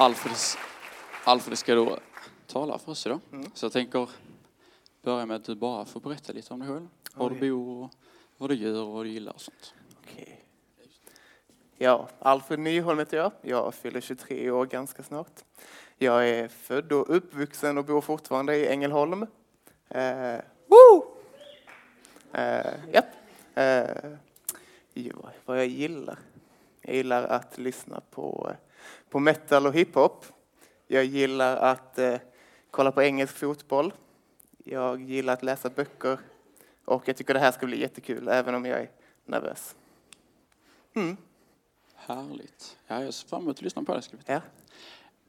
Alfred, Alfred ska då tala för oss idag. Så jag tänker börja med att du bara får berätta lite om dig själv. Var du Oj. bor, och vad du gör och vad du gillar och sånt. Okej. Ja, Alfred Nyholm heter jag. Jag fyller 23 år ganska snart. Jag är född och uppvuxen och bor fortfarande i Ängelholm. Eh, woo! Eh. Eh, jo, vad jag gillar? Jag gillar att lyssna på, på metal och hiphop. Jag gillar att eh, kolla på engelsk fotboll. Jag gillar att läsa böcker. Och jag tycker det här ska bli jättekul, även om jag är nervös. Mm. Härligt. Ja, jag ser fram emot att lyssna på det. Ja.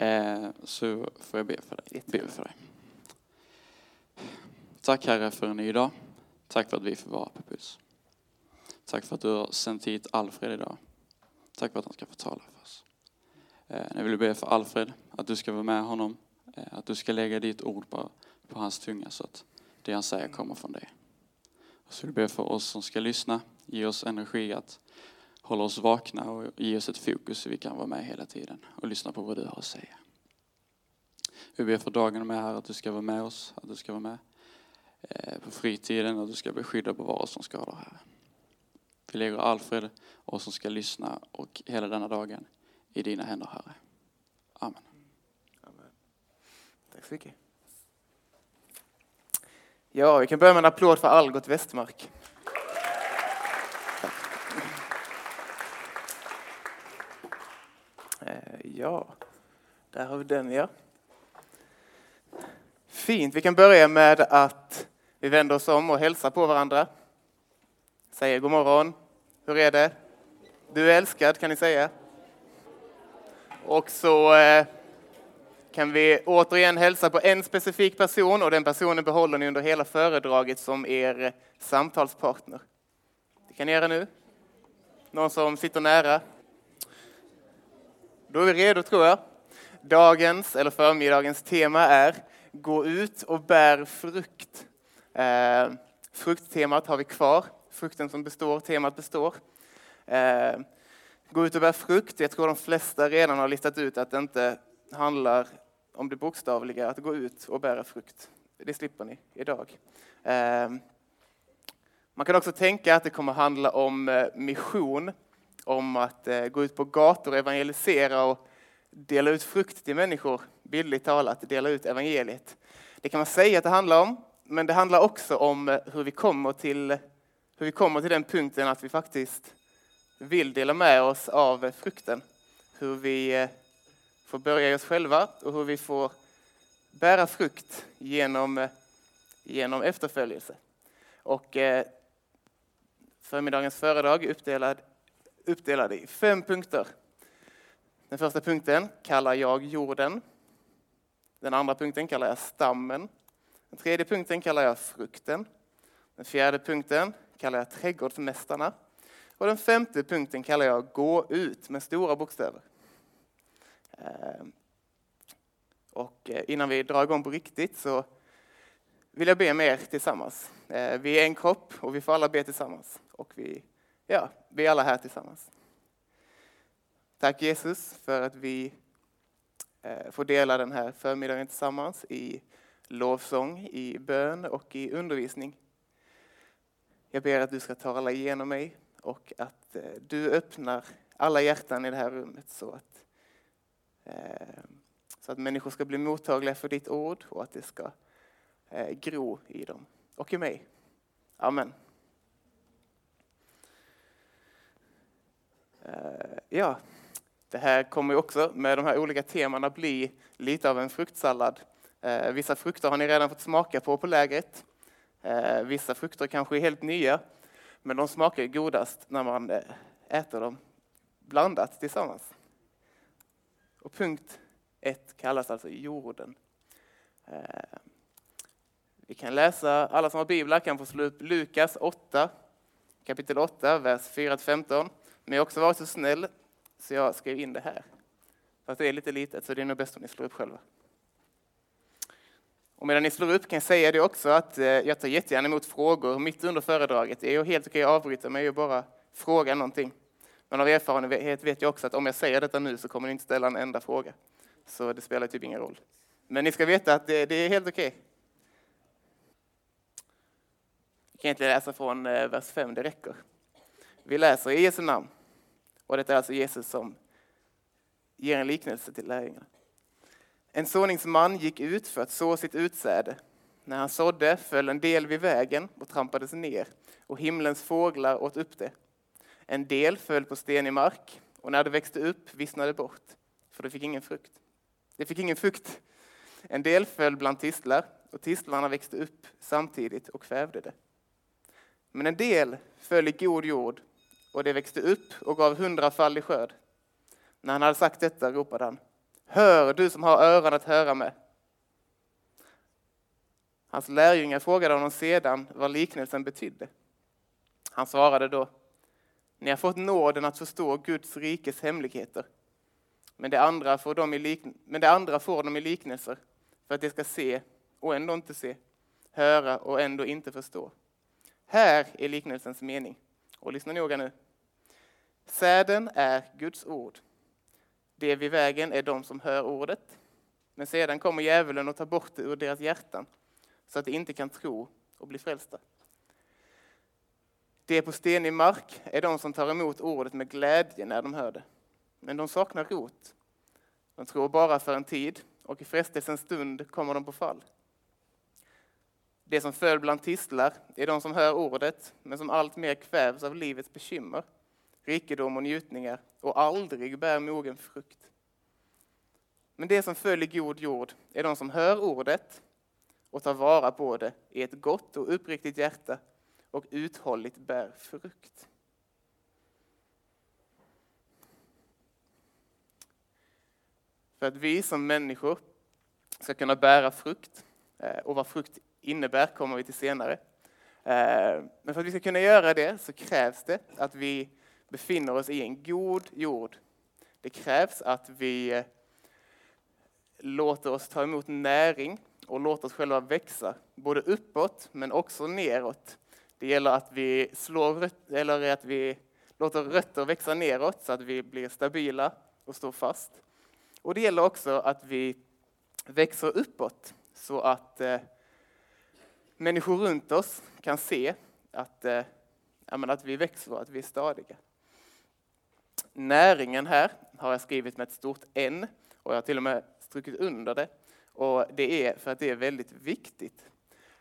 Eh, så får jag be för dig. Be för dig. Tack Herre för en ny dag. Tack för att vi får vara på puls. Tack för att du har sänt hit Alfred idag. Tack för att han ska få tala för oss. Eh, jag vill be för Alfred, att du ska vara med honom. Eh, att du ska lägga ditt ord på, på hans tunga så att det han säger kommer från dig. Och så vill jag be för oss som ska lyssna. Ge oss energi att hålla oss vakna och ge oss ett fokus så vi kan vara med hela tiden och lyssna på vad du har att säga. Vi ber för dagen med här att du ska vara med oss, att du ska vara med eh, på fritiden och att du ska beskydda och bevara oss som skador här. Vi lägger Alfred och oss som ska lyssna och hela denna dagen i dina händer Herre. Amen. Tack så mycket. Ja, vi kan börja med en applåd för Algot Westmark. Eh, ja, där har vi den ja. Fint, vi kan börja med att vi vänder oss om och hälsar på varandra. Säger god morgon. Hur är det? Du är älskad kan ni säga. Och så eh, kan vi återigen hälsa på en specifik person och den personen behåller ni under hela föredraget som er samtalspartner. Det kan ni göra nu. Någon som sitter nära. Då är vi redo tror jag. Dagens, eller förmiddagens tema är Gå ut och bär frukt. Eh, frukttemat har vi kvar. Frukten som består, temat består. Eh, gå ut och bär frukt. Jag tror de flesta redan har listat ut att det inte handlar om det bokstavliga, att gå ut och bära frukt. Det slipper ni idag. Ehm, man kan också tänka att det kommer handla om eh, mission, om att eh, gå ut på gator och evangelisera och dela ut frukt till människor, bildligt talat, dela ut evangeliet. Det kan man säga att det handlar om, men det handlar också om eh, hur vi kommer till, hur vi kommer till den punkten att vi faktiskt vill dela med oss av frukten. Hur vi eh, får börja i oss själva och hur vi får bära frukt genom, eh, genom efterföljelse. Och eh, förmiddagens föredrag är uppdelad, uppdelad i fem punkter. Den första punkten kallar jag jorden. Den andra punkten kallar jag stammen. Den tredje punkten kallar jag frukten. Den fjärde punkten kallar jag trädgårdsmästarna. Och den femte punkten kallar jag gå ut med stora bokstäver. Ehm, och eh, innan vi drar igång på riktigt så vill jag be med er tillsammans. Eh, vi är en kropp och vi får alla be tillsammans. Och vi, ja, vi är alla här tillsammans. Tack Jesus för att vi eh, får dela den här förmiddagen tillsammans i lovsång, i bön och i undervisning. Jag ber att du ska tala igenom mig och att eh, du öppnar alla hjärtan i det här rummet så att, eh, så att människor ska bli mottagliga för ditt ord och att det ska eh, gro i dem och i mig. Amen. Eh, Ja, det här kommer också med de här olika temana bli lite av en fruktsallad. Eh, Vissa frukter har ni redan fått smaka på på lägret. Eh, Vissa frukter kanske är helt nya, men de smakar ju godast när man eh, äter dem blandat tillsammans. Och punkt ett kallas alltså jorden. Eh, vi kan läsa, alla som har biblar kan få slå upp Lukas 8, kapitel 8, vers 4-15. Men jag har också varit så snäll så jag skrev in det här. Fast det är lite litet så det är nog bäst om ni slår upp själva. Och medan ni slår upp kan jag säga det också att eh, jag tar jättegärna emot frågor mitt under föredraget. Det är helt okej att avbryta mig och bara fråga någonting. Men av erfarenhet vet jag också att om jag säger detta nu så kommer ni inte ställa en enda fråga. så det spelar typ ingen roll. Men ni ska veta att det, det är helt okej. Vi kan egentligen läsa från eh, vers 5, det räcker. Vi läser i Jesu namn. Och detta är alltså Jesus som ger en liknelse till lärjungarna. En såningsman gick ut för att så sitt utsäde. När han sådde föll en del vid vägen och trampades ner och himlens fåglar åt upp det. En del föll på stenig mark och när det växte upp vissnade bort, för det fick ingen frukt. Det fick ingen frukt. En del föll bland tistlar och tistlarna växte upp samtidigt och kvävde det. Men en del föll i god jord och det växte upp och gav hundrafaldig skörd. När han hade sagt detta ropade han, Hör du som har öron att höra med. Hans lärjungar frågade honom sedan vad liknelsen betydde. Han svarade då, ni har fått nåden att förstå Guds rikes hemligheter. Men det andra får de i, likn men det andra får de i liknelser för att de ska se och ändå inte se, höra och ändå inte förstå. Här är liknelsens mening. Och lyssna noga nu. Säden är Guds ord. Det vid vägen är de som hör ordet. Men sedan kommer djävulen och tar bort det ur deras hjärtan så att de inte kan tro och bli frälsta. Det på stenig mark är de som tar emot ordet med glädje när de hör det. Men de saknar rot. De tror bara för en tid och i frestelsens stund kommer de på fall. Det som föll bland tistlar är de som hör ordet men som allt mer kvävs av livets bekymmer, rikedom och njutningar och aldrig bär mogen frukt. Men det som föll i god jord är de som hör ordet och tar vara på det i ett gott och uppriktigt hjärta och uthålligt bär frukt. För att vi som människor ska kunna bära frukt, eh, och vad frukt innebär kommer vi till senare. Eh, men för att vi ska kunna göra det så krävs det att vi befinner oss i en god jord. Det krävs att vi eh, låter oss ta emot näring och låter oss själva växa, både uppåt men också neråt. Det gäller att vi, slår, eller att vi låter rötter växa neråt så att vi blir stabila och står fast. Och det gäller också att vi växer uppåt så att eh, människor runt oss kan se att, eh, att vi växer och att vi är stadiga. Näringen här har jag skrivit med ett stort N och jag har till och med strukit under det. Och det är för att det är väldigt viktigt.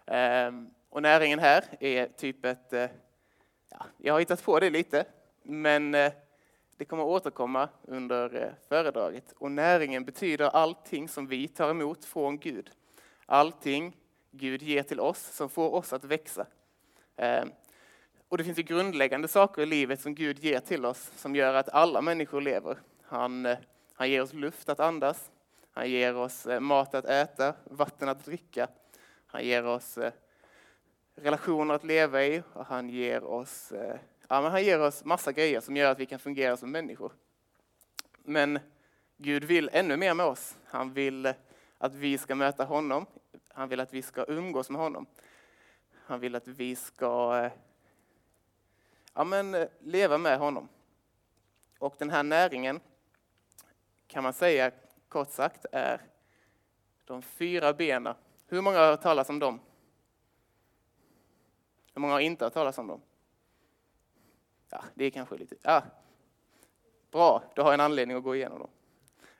Ehm, och näringen här är typ ett, eh, ja, jag har hittat på det lite, men eh, det kommer återkomma under eh, föredraget. Och näringen betyder allting som vi tar emot från Gud. Allting Gud ger till oss som får oss att växa. Ehm, och det finns ju grundläggande saker i livet som Gud ger till oss som gör att alla människor lever. Han, eh, han ger oss luft att andas, han ger oss eh, mat att äta, vatten att dricka. Han ger oss eh, relationer att leva i och han ger oss, ja, men han ger oss massa grejer som gör att vi kan fungera som människor. Men Gud vill ännu mer med oss. Han vill att vi ska möta honom. Han vill att vi ska umgås med honom. Han vill att vi ska ja, men, eh, leva med honom. Och den här näringen kan man säga kort sagt är de fyra benen. Hur många har hört talas om dem? Hur många har inte hört talas om dem? Ja, det är kanske lite... Ja. Bra, du har en anledning att gå igenom dem.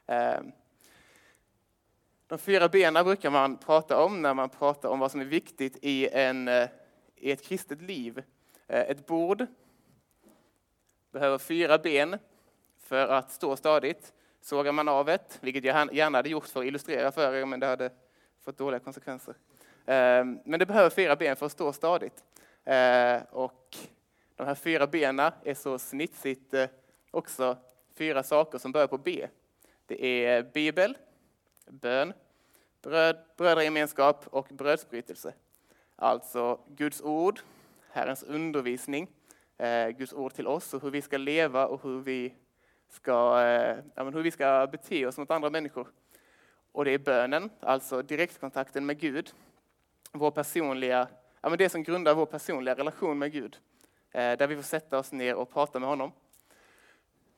Ehm, de fyra benen brukar man prata om när man pratar om vad som är viktigt i, en, eh, i ett kristet liv. Eh, ett bord behöver fyra ben för att stå stadigt. Sågar man av ett, vilket jag gärna hade gjort för att illustrera för er, men det hade fått dåliga konsekvenser. Eh, men det behöver fyra ben för att stå stadigt. Eh, och de här fyra benen är så snitsigt eh, också fyra saker som börjar på B. Det är bibel, bön, bröd, brödragemenskap och brödsbrytelse. Alltså Guds ord, Herrens undervisning, Eh, Guds ord till oss och hur vi ska leva och hur vi ska, eh, hur vi ska bete oss mot andra människor. Och det är bönen, alltså direktkontakten med Gud, vår personliga ja, men det som grundar vår personliga relation med Gud. Eh, där vi får sätta oss ner och prata med honom.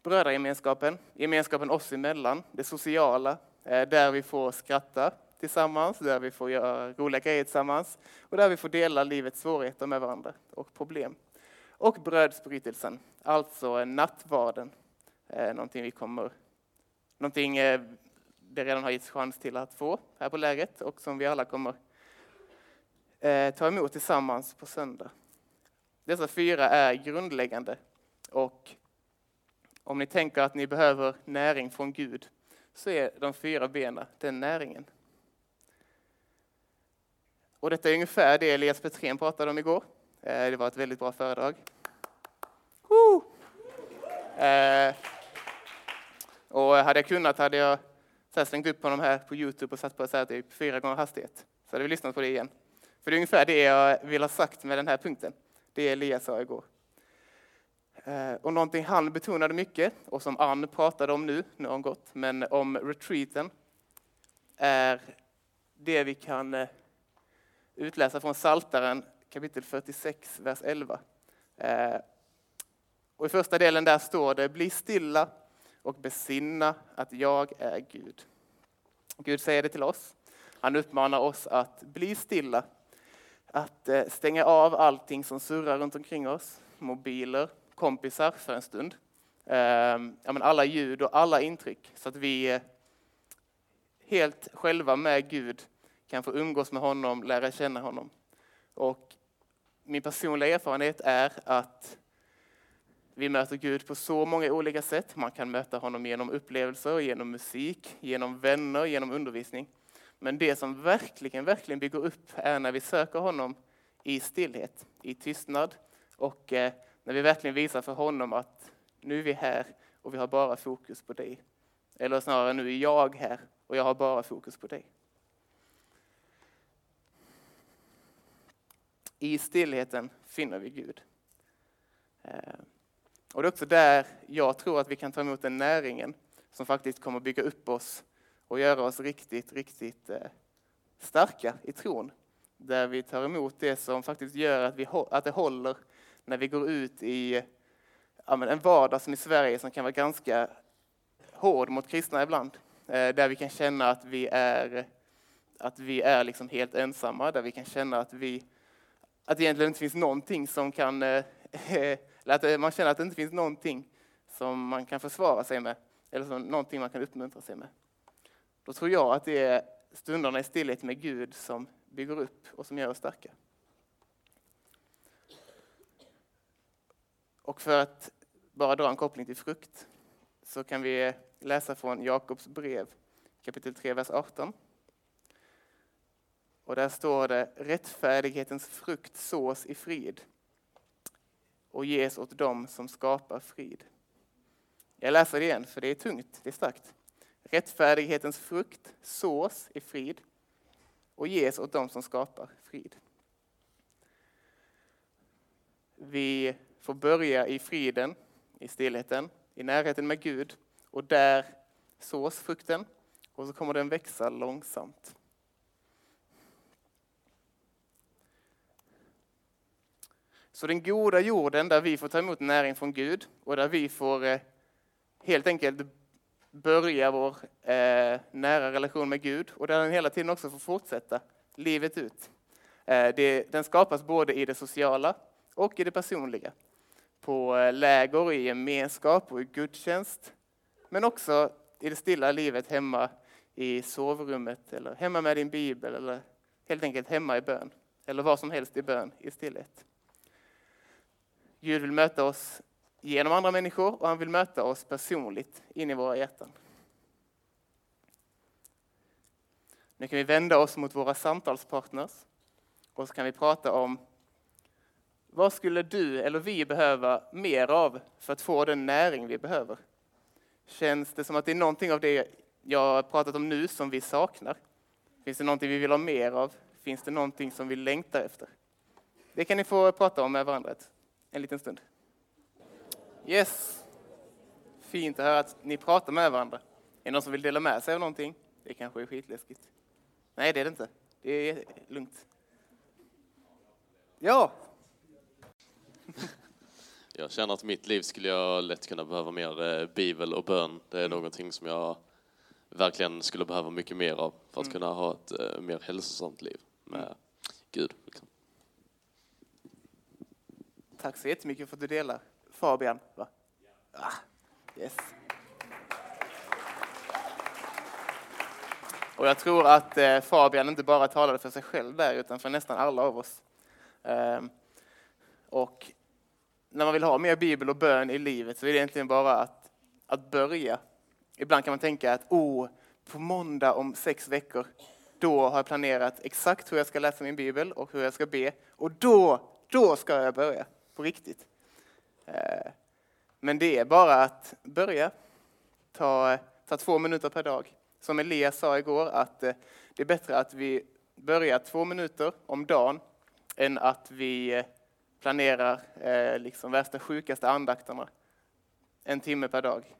Brödragemenskapen, gemenskapen oss emellan, det sociala, eh, där vi får skratta tillsammans, där vi får göra roliga grejer tillsammans och där vi får dela livets svårigheter med varandra och problem. Och brödsbrytelsen, alltså eh, nattvarden, eh, någonting vi kommer, någonting eh, det redan har getts chans till att få här på lägret och som vi alla kommer ta emot tillsammans på söndag. Dessa fyra är grundläggande och om ni tänker att ni behöver näring från Gud så är de fyra benen den näringen. Och detta är ungefär det Elias Petrén pratade om igår. Eh, det var ett väldigt bra föredrag. Woo! Eh, och hade jag kunnat hade jag slängt upp honom här på Youtube och satt på så här typ fyra gånger hastighet. Så hade vi lyssnat på det igen. För det är ungefär det jag vill ha sagt med den här punkten. Det Elias sa igår. Eh, och någonting han betonade mycket, och som Ann pratade om nu, nu har hon gått, men om retreaten, är det vi kan utläsa från Saltaren kapitel 46, vers 11. Eh, och I första delen där står det, bli stilla och besinna att jag är Gud. Gud säger det till oss. Han uppmanar oss att bli stilla, att eh, stänga av allting som surrar runt omkring oss, mobiler, kompisar för en stund. Ehm, alla ljud och alla intryck så att vi eh, helt själva med Gud kan få umgås med honom, lära känna honom. Och min personliga erfarenhet är att vi möter Gud på så många olika sätt. Man kan möta honom genom upplevelser, genom musik, genom vänner, genom undervisning. Men det som verkligen, verkligen bygger upp är när vi söker honom i stillhet, i tystnad och eh, när vi verkligen visar för honom att nu är vi här och vi har bara fokus på dig. Eller snarare nu är jag här och jag har bara fokus på dig. I stillheten finner vi Gud. Eh, och det är också där jag tror att vi kan ta emot den näringen som faktiskt kommer bygga upp oss och göra oss riktigt, riktigt eh, starka i tron. Där vi tar emot det som faktiskt gör att, vi, att det håller när vi går ut i ja, en vardag som i Sverige som kan vara ganska hård mot kristna ibland. Eh, där vi kan känna att vi är, att vi är liksom helt ensamma, där vi kan känna att, vi, att det egentligen inte finns någonting som kan... Eller att eh, man känner att det inte finns någonting som man kan försvara sig med, eller som någonting man kan uppmuntra sig med. Då tror jag att det är stunderna i stillhet med Gud som bygger upp och som gör oss starka. Och för att bara dra en koppling till frukt så kan vi läsa från Jakobs brev kapitel 3, vers 18. Och där står det rättfärdighetens frukt sås i frid och ges åt dem som skapar frid. Jag läser det igen, för det är tungt, det är starkt. Rättfärdighetens frukt sås i frid och ges åt dem som skapar frid. Vi får börja i friden, i stillheten, i närheten med Gud och där sås frukten och så kommer den växa långsamt. Så den goda jorden där vi får ta emot näring från Gud och där vi får eh, helt enkelt börja vår eh, nära relation med Gud och där den hela tiden också får fortsätta livet ut. Eh, det, den skapas både i det sociala och i det personliga på eh, läger, i gemenskap och i gudstjänst. Men också i det stilla livet hemma i sovrummet eller hemma med din bibel eller helt enkelt hemma i bön. Eller vad som helst i bön i stillhet. Gud vill möta oss genom andra människor och han vill möta oss personligt in i våra hjärtan. Nu kan vi vända oss mot våra samtalspartners och så kan vi prata om vad skulle du eller vi behöva mer av för att få den näring vi behöver? Känns det som att det är någonting av det jag har pratat om nu som vi saknar? Finns det någonting vi vill ha mer av? Finns det någonting som vi längtar efter? Det kan ni få prata om med varandra en liten stund. Yes! Fint att höra att ni pratar med varandra. Är det någon som vill dela med sig av någonting? Det kanske är skitläskigt. Nej, det är det inte. Det är lugnt. Ja, Jag känner att mitt liv skulle jag lätt kunna behöva mer eh, bibel och bön. Det är någonting som jag verkligen skulle behöva mycket mer av för att kunna ha ett eh, mer hälsosamt liv med Gud. Liksom. Tack så jättemycket för att du delar. Fabian, va? Ah, yes. Och jag tror att eh, Fabian inte bara talade för sig själv där, utan för nästan alla av oss. Ehm, och när man vill ha mer bibel och bön i livet så är det egentligen bara att, att börja. Ibland kan man tänka att oh, på måndag om sex veckor, då har jag planerat exakt hur jag ska läsa min bibel och hur jag ska be. Och då, då ska jag börja på riktigt. Eh, men det är bara att börja. Ta, ta två minuter per dag. Som Elias sa igår, att eh, det är bättre att vi börjar två minuter om dagen än att vi eh, planerar liksom värsta sjukaste andakterna en timme per dag.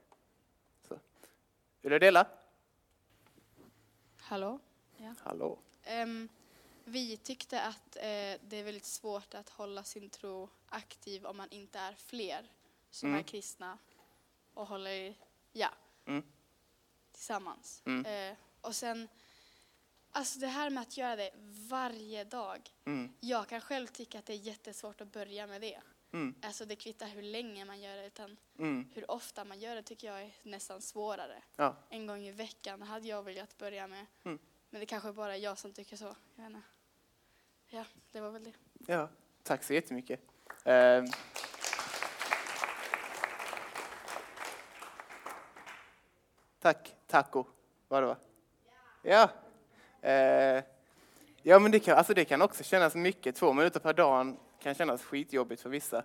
Så. Vill du dela? Hallå? Ja. Hallå. Um, vi tyckte att uh, det är väldigt svårt att hålla sin tro aktiv om man inte är fler som Mm. är kristna och håller ja, Mm. tillsammans. Mm. Uh, och sen, alltså det här med att göra det varje dag. Mm. Jag kan själv tycka att det är jättesvårt att börja med det. Mm. Alltså det kvittar hur länge man gör det utan Mm. hur ofta man gör det tycker jag är nästan svårare. Ja. En gång i veckan hade jag velat börja med. Mm. Men det kanske bara är jag som tycker så. Jag vet inte. Ja, det var väl det. Ja, tack så jättemycket. Eh, tack, taco var det va? Ja. Eh, ja, men det kan, alltså det kan också kännas mycket. Två minuter per dag kan kännas skitjobbigt för vissa.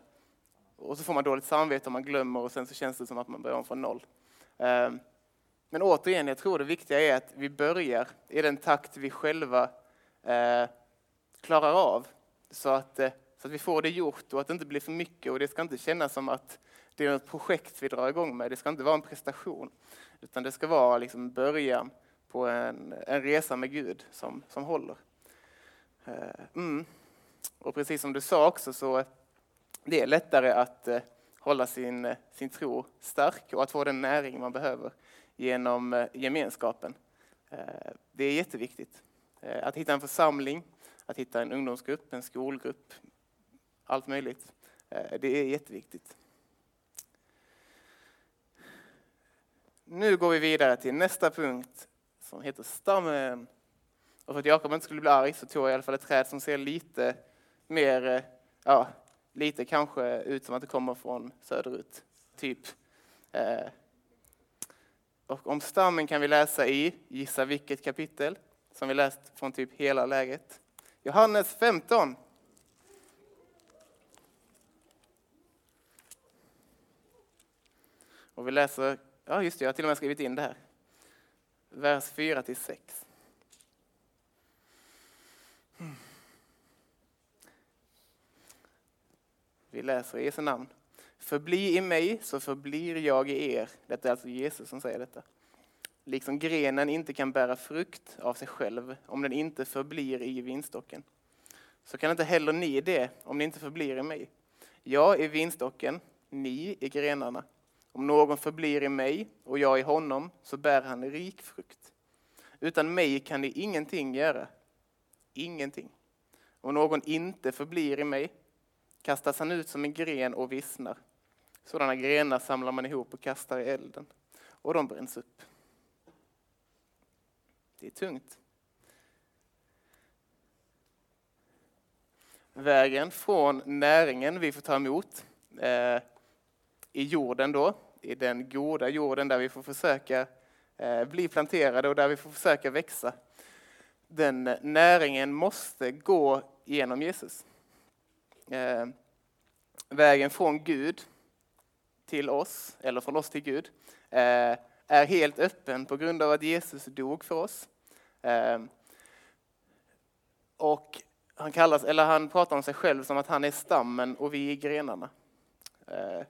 Och så får man dåligt samvete om man glömmer och sen så känns det som att man börjar om från noll. Eh, men återigen, jag tror det viktiga är att vi börjar i den takt vi själva eh, klarar av. Så att, eh, så att vi får det gjort och att det inte blir för mycket. Och det ska inte kännas som att det är ett projekt vi drar igång med. Det ska inte vara en prestation. Utan det ska vara liksom början på en, en resa med Gud som, som håller. Eh, Mm. Och precis som du sa också så det är lättare att eh, hålla sin, eh, sin tro stark och att få den näring man behöver genom eh, gemenskapen. Eh, det är jätteviktigt. Eh, att hitta en församling, att hitta en ungdomsgrupp, en skolgrupp, allt möjligt. Det är jätteviktigt. Nu går vi vidare till nästa punkt som heter stammen. Och för att Jakob inte skulle bli arg så tog jag i alla fall ett träd som ser lite mer, ja, lite kanske ut som att det kommer från söderut, typ. Och om stammen kan vi läsa i, gissa vilket kapitel, som vi läst från typ hela läget. Johannes 15. Och vi läser, ja just det, jag har till och med skrivit in det här. Vers 4 till 6. Vi läser i Jesu namn. Förbli i mig så förblir jag i er. Detta är alltså Jesus som säger detta. Liksom grenen inte kan bära frukt av sig själv om den inte förblir i vinstocken. Så kan inte heller ni det om ni inte förblir i mig. Jag är vinstocken, ni är grenarna. Om någon förblir i mig och jag i honom så bär han rik frukt. Utan mig kan ni ingenting göra. Ingenting. Om någon inte förblir i mig kastas han ut som en gren och vissnar. Sådana grenar samlar man ihop och kastar i elden och de bränns upp. Det är tungt. Vägen från näringen vi får ta emot eh, i jorden då, i den goda jorden där vi får försöka eh, bli planterade och där vi får försöka växa. Den näringen måste gå genom Jesus. Eh, vägen från Gud till oss, eller från oss till Gud, eh, är helt öppen på grund av att Jesus dog för oss. Eh, och han, kallas, eller han pratar om sig själv som att han är stammen och vi är grenarna. Eh,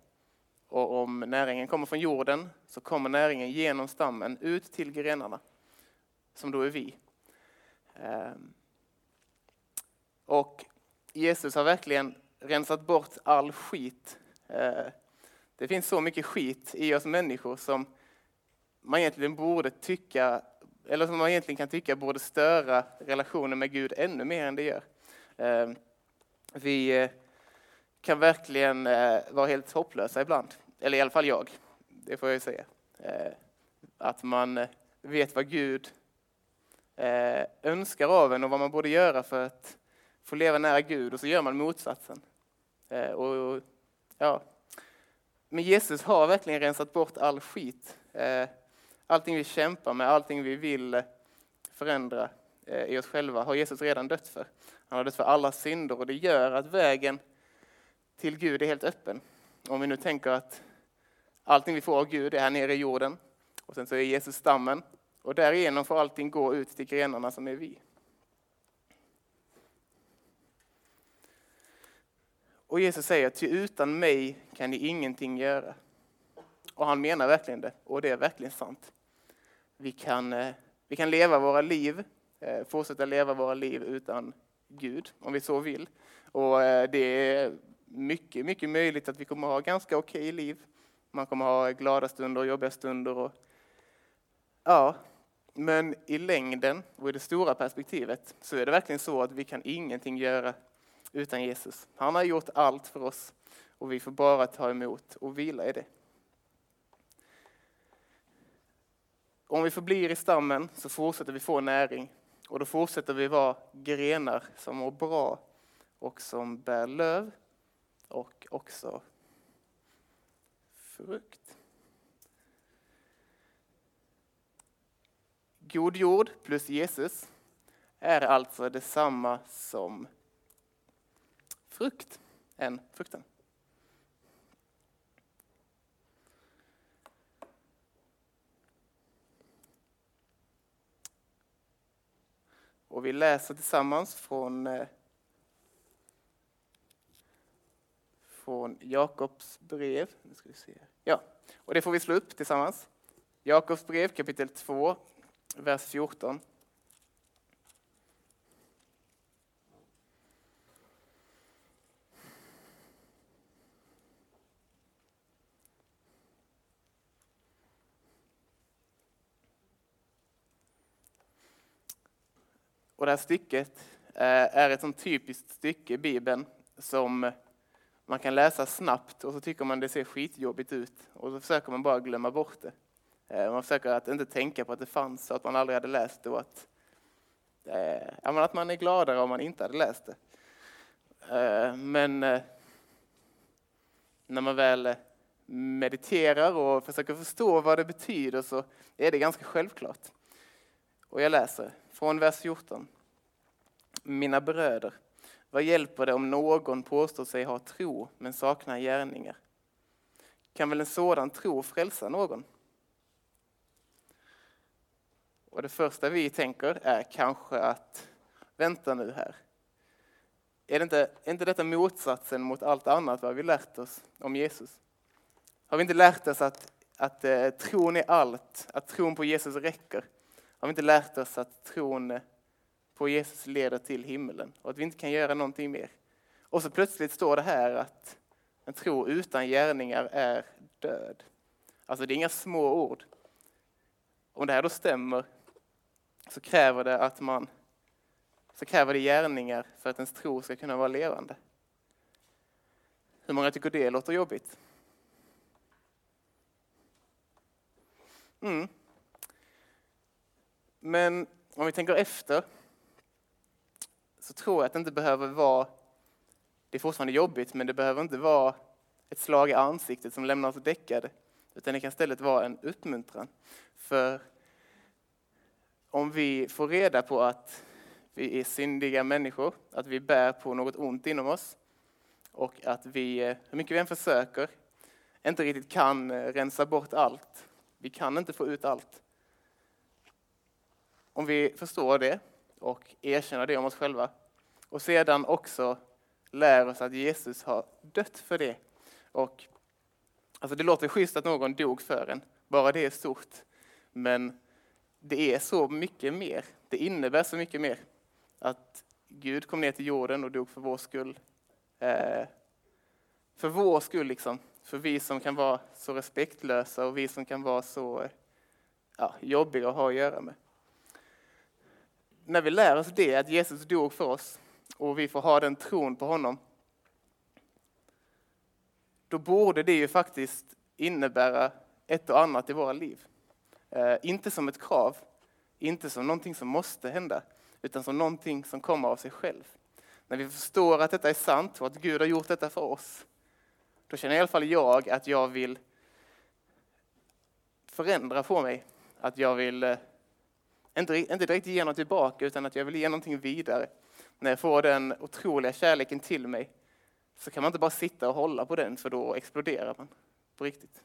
och om näringen kommer från jorden så kommer näringen genom stammen ut till grenarna, som då är vi. Och Jesus har verkligen rensat bort all skit. Det finns så mycket skit i oss människor som man egentligen borde tycka, eller som man egentligen kan tycka borde störa relationen med Gud ännu mer än det gör. Ehm, vi eh, kan verkligen eh, vara helt hopplösa ibland, eller i alla fall jag, det får jag ju säga. Eh, att man vet vad Gud önskar av en och vad man borde göra för att få leva nära Gud och så gör man motsatsen. Och, ja. Men Jesus har verkligen rensat bort all skit eh, allting vi kämpar med, allting vi vill förändra eh, i oss själva har Jesus redan dött för. Han har dött för alla synder och det gör att vägen till Gud är helt öppen. Om vi nu tänker att allting vi får av Gud är här nere i jorden och sen så är Jesus stammen och därigenom får allting gå ut till grenarna som är vi. Och Jesus säger, ty utan mig kan ni ingenting göra. Och han menar verkligen det, och det är verkligen sant. Vi kan, eh, vi kan leva våra liv, eh, fortsätta leva våra liv utan Gud, om vi så vill. Och eh, det är mycket, mycket möjligt att vi kommer ha ganska okej liv. Man kommer ha glada stunder och jobbiga stunder. Och, ja, men i längden och i det stora perspektivet så är det verkligen så att vi kan ingenting göra utan Jesus. Han har gjort allt för oss och vi får bara ta emot och vila i det. Om vi förblir i stammen så fortsätter vi få näring och då fortsätter vi vara grenar som mår bra och som bär löv och också frukt. God jord plus Jesus är alltså detsamma som frukt än frukten. Och vi läser tillsammans från, eh, från Jakobs brev. Nu ska vi se. Ja, och det får vi slå upp tillsammans. Jakobs brev kapitel 2, vers 14. Det här stycket eh, är ett sånt typiskt stycke i Bibeln som man kan läsa snabbt och så tycker man det ser skitjobbigt ut och så försöker man bara glömma bort det. Eh, man försöker att inte tänka på att det fanns och att man aldrig hade läst det och att, eh, ja, att man är gladare om man inte hade läst det. Men när man väl mediterar och försöker förstå vad det betyder så är det ganska självklart. Och jag läser från vers 14. Mina bröder, vad hjälper det om någon påstår sig ha tro men saknar gärningar? Kan väl en sådan tro frälsa någon? Och det första vi tänker är kanske att, vänta nu här. Är, det inte, är inte detta motsatsen mot allt annat vad vi lärt oss om Jesus? Har vi inte lärt oss att, att eh, tron är allt, att tron på Jesus räcker? Har vi inte lärt oss att tron på Jesus leder till himlen och att vi inte kan göra någonting mer? Och så plötsligt står det här att en tro utan gärningar är död. Alltså det är inga små ord. Om det här då stämmer så kräver det att man så kräver det gärningar för att ens tro ska kunna vara levande. Hur många tycker det låter jobbigt? Mm. Men om vi tänker efter så tror jag att det inte behöver vara, det är fortfarande jobbigt, men det behöver inte vara ett slag i ansiktet som lämnar oss däckade, utan det kan istället vara en uppmuntran. För om vi får reda på att vi är syndiga människor, att vi bär på något ont inom oss och att vi, eh, hur mycket vi än försöker, inte riktigt kan eh, rensa bort allt. Vi kan inte få ut allt. Om vi förstår det och erkänna det om oss själva och sedan också lär oss att Jesus har dött för det. Och, alltså det låter schysst att någon dog för en, bara det är stort. Men det är så mycket mer. Det innebär så mycket mer. Att Gud kom ner till jorden och dog för vår skull. Eh, för vår skull, liksom. För vi som kan vara så respektlösa och vi som kan vara så ja, jobbiga att ha att göra med. När vi lär oss det, att Jesus dog för oss och vi får ha den tron på honom, då borde det ju faktiskt innebära ett och annat i våra liv. Eh, inte som ett krav, inte som någonting som måste hända, utan som någonting som kommer av sig själv. När vi förstår att detta är sant och att Gud har gjort detta för oss, då känner i alla fall jag att jag vill förändra på mig. Att jag vill eh, inte, inte direkt ge något tillbaka, utan att jag vill ge någonting vidare. När jag får den otroliga kärleken till mig så kan man inte bara sitta och hålla på den, för då exploderar man på riktigt.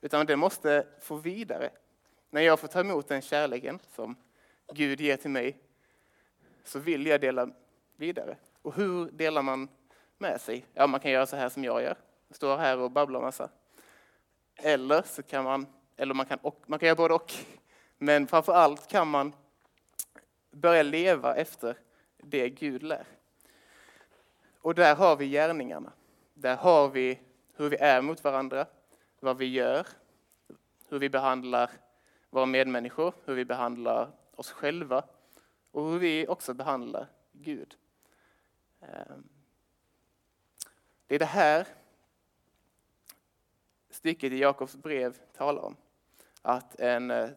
Utan det måste få vidare. När jag får ta emot den kärleken som Gud ger till mig, så vill jag dela vidare. Och hur delar man med sig? Ja, man kan göra så här som jag gör. Står här och babblar massa. Eller så kan man, eller man kan, och, man kan göra både och. Men framför allt kan man börja leva efter det Gud lär. Och där har vi gärningarna. Där har vi hur vi är mot varandra, vad vi gör, hur vi behandlar våra medmänniskor, hur vi behandlar oss själva och hur vi också behandlar Gud. Ehm, det är det här stycket i Jakobs brev talar om. Att en eh,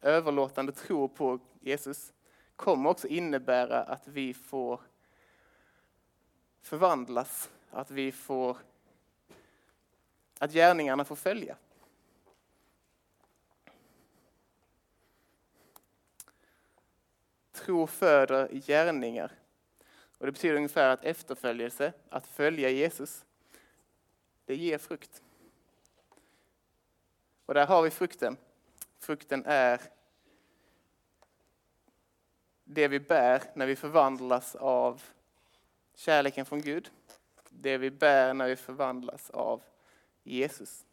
överlåtande tro på Jesus kommer också innebära att vi får förvandlas, att vi får att gärningarna får följa. Tro föder gärningar. Och det betyder ungefär att efterföljelse, att följa Jesus, det ger frukt. Och där har vi frukten. Frukten är det vi bär när vi förvandlas av kärleken från Gud. Det vi bär när vi förvandlas av Jesus.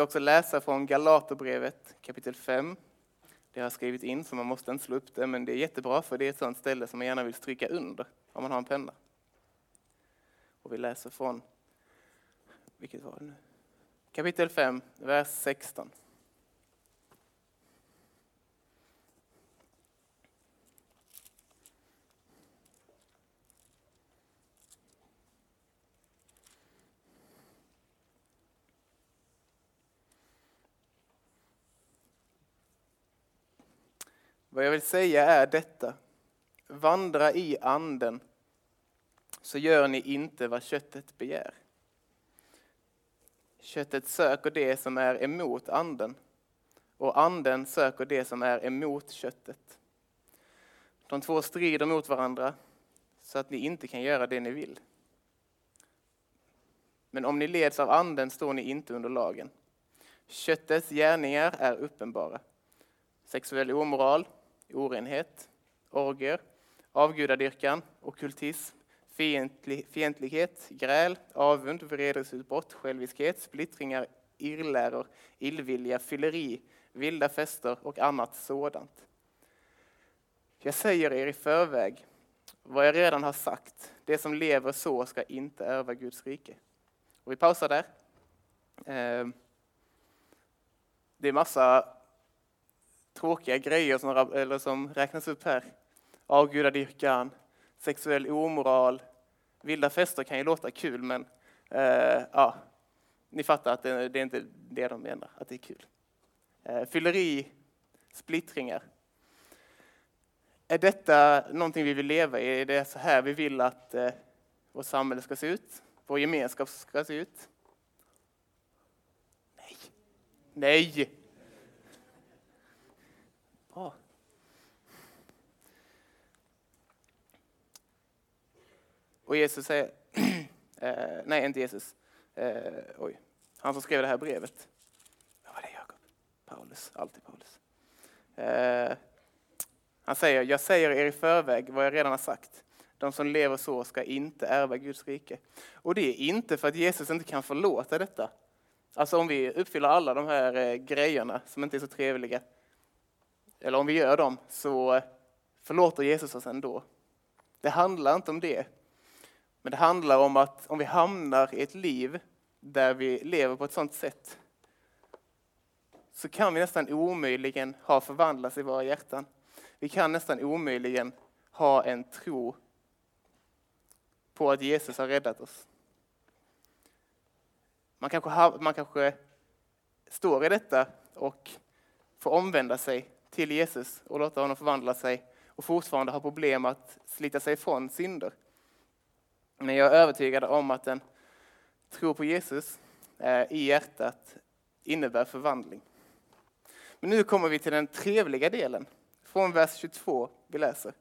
Ska också läsa från Galaterbrevet kapitel 5. Det har jag skrivit in så man måste inte slå upp det, men det är jättebra för det är ett sådant ställe som man gärna vill stryka under om man har en penna. Och vi läser från, vilket var det nu? Kapitel 5, vers 16. Vad jag vill säga är detta. Vandra i anden, så gör ni inte vad köttet begär. Köttet söker det som är emot anden och anden söker det som är emot köttet. De två strider mot varandra så att ni inte kan göra det ni vill. Men om ni leds av anden står ni inte under lagen. Köttets gärningar är uppenbara. Sexuell omoral, orenhet, orger, avgudadyrkan, okultism, fientlighet, gräl, avund, vredesutbrott, själviskhet, splittringar, irrläror, illvilja, fylleri, vilda fester och annat sådant. Jag säger er i förväg vad jag redan har sagt. Det som lever så ska inte ärva Guds rike. Och vi pausar där. Ehm, det är massa tråkiga grejer som, eller som räknas upp här. Avgudadyrkan, sexuell omoral, vilda fester kan ju låta kul men eh, ja, ni fattar att det, det, är inte det de menar, att det är kul. Eh, fylleri, splittringar. Är detta någonting vi vill leva i? Är det så här vi vill att eh, vårt samhälle ska se ut? Vår gemenskap ska se ut? Nej. Nej! Bra. Och Jesus säger, eh, nej inte Jesus, eh, oj, han som skrev det här brevet. Vad var det Jakob? Paulus, alltid Paulus. Eh, han säger, jag säger er i förväg vad jag redan har sagt. De som lever så ska inte ärva Guds rike. Och det är inte för att Jesus inte kan förlåta detta. Alltså om vi uppfyller alla de här eh, grejerna som inte är så trevliga, eller om vi gör dem, så förlåter Jesus oss ändå. Det handlar inte om det. Men det handlar om att om vi hamnar i ett liv där vi lever på ett sådant sätt så kan vi nästan omöjligen ha förvandlats i våra hjärtan. Vi kan nästan omöjligen ha en tro på att Jesus har räddat oss. Man kanske, har, man kanske står i detta och får omvända sig till Jesus och låta honom förvandla sig och fortfarande har problem att slita sig ifrån synder. Men jag är övertygad om att en tro på Jesus eh, i hjärtat innebär förvandling. Men nu kommer vi till den trevliga delen, från vers 22 vi läser.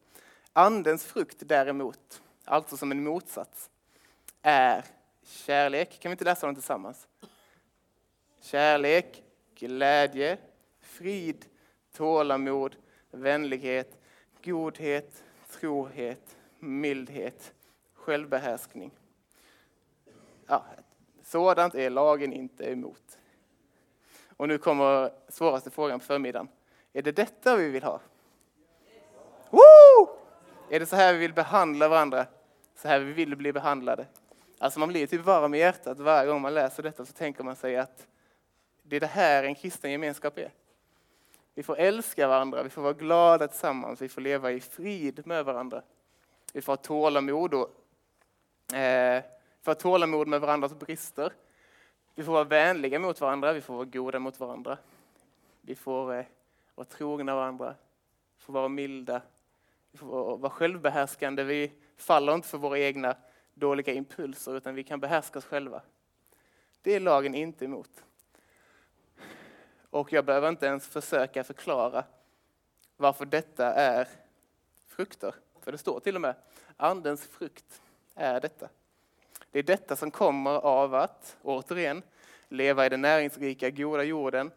Andens frukt däremot, alltså som en motsats, är kärlek. Kan vi inte läsa dem tillsammans? Kärlek, glädje, frid, tålamod, vänlighet, godhet, trohet, mildhet, självbehärskning. Ja, sådant är lagen inte emot. Och nu kommer svåraste frågan på förmiddagen. Är det detta vi vill ha? Woo! Är det så här vi vill behandla varandra? Så här vi vill bli behandlade? Alltså man blir typ varm i hjärtat varje gång man läser detta så tänker man sig att det är det här en kristen gemenskap är. Vi får älska varandra, vi får vara glada tillsammans, vi får leva i frid med varandra. Vi får ha tålamod och eh, får ha tålamod med varandras brister. Vi får vara vänliga mot varandra, vi får vara goda mot varandra. Vi får eh, vara trogna varandra, vi får vara milda, vi får vara självbehärskande. Vi faller inte för våra egna dåliga impulser utan vi kan behärska oss själva. Det är lagen inte emot. Och jag behöver inte ens försöka förklara varför detta är frukter. För det står till och med, andens frukt är detta. Det är detta som kommer av att, återigen, leva i den näringsrika, goda jorden,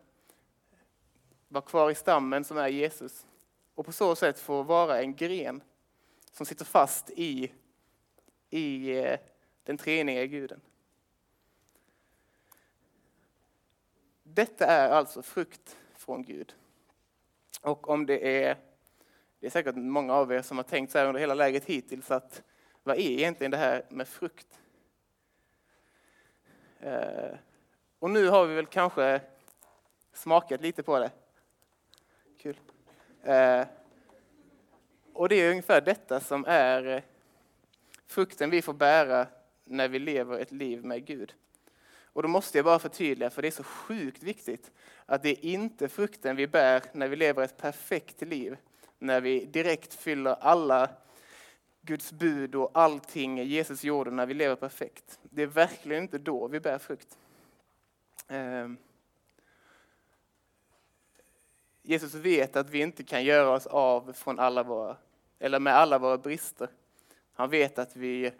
vara kvar i stammen som är Jesus och på så sätt få vara en gren som sitter fast i, i eh, den treeniga guden. Detta är alltså frukt från Gud. Och om det är, det är säkert många av er som har tänkt så här under hela läget hittills att vad är egentligen det här med frukt? Eh, och nu har vi väl kanske smakat lite på det. Kul. Eh, och det är ungefär detta som är eh, frukten vi får bära när vi lever ett liv med Gud. Och då måste jag bara förtydliga, för det är så sjukt viktigt, att det är inte frukten vi bär när vi lever ett perfekt liv, när vi direkt fyller alla Guds bud och allting Jesus gjorde när vi lever perfekt. Det är verkligen inte då vi bär frukt. Ehm. Jesus vet att vi inte kan göra oss av från alla våra, eller med alla våra brister. Han vet att vi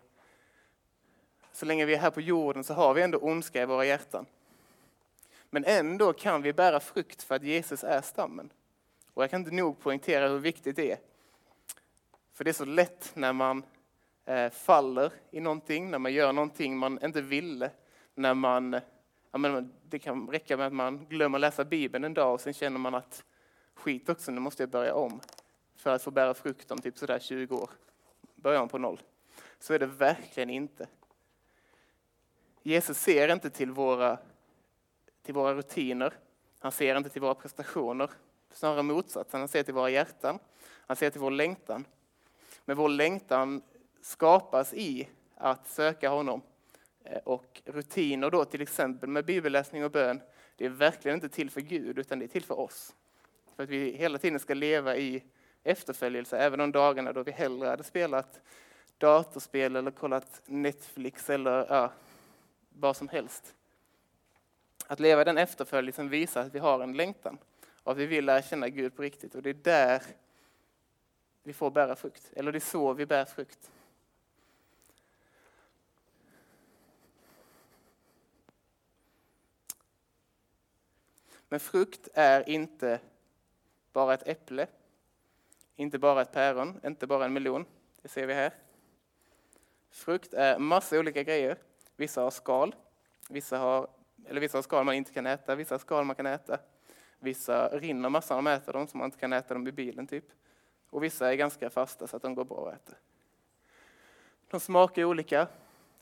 så länge vi är här på jorden så har vi ändå ondska i våra hjärtan. Men ändå kan vi bära frukt för att Jesus är stammen. Och jag kan inte nog poängtera hur viktigt det är. För det är så lätt när man eh, faller i någonting, när man gör någonting man inte ville, när man, ja, men det kan räcka med att man glömmer läsa Bibeln en dag och sen känner man att skit också, nu måste jag börja om för att få bära frukt om typ sådär 20 år. Börja om på noll. Så är det verkligen inte. Jesus ser inte till våra, till våra rutiner. Han ser inte till våra prestationer. Snarare motsatsen. Han ser till våra hjärtan. Han ser till vår längtan. Men vår längtan skapas i att söka honom. Eh, och rutiner då till exempel med bibelläsning och bön, det är verkligen inte till för Gud utan det är till för oss. För att vi hela tiden ska leva i efterföljelse, även de dagarna då vi hellre hade spelat datorspel eller kollat Netflix eller ja, vad som helst. Att leva i den efterföljelsen visar att vi har en längtan och att vi vill lära känna Gud på riktigt. Och det är där vi får bära frukt, eller det är så vi bär frukt. Men frukt är inte bara ett äpple, inte bara ett päron, inte bara en melon. Det ser vi här. Frukt är massa olika grejer. Vissa har skal, vissa har eller vissa skal man inte kan äta, vissa har skal man kan äta. Vissa rinner massa när man äter dem så man inte kan äta dem i bilen typ. Och vissa är ganska fasta så att de går bra att äta. De smakar olika.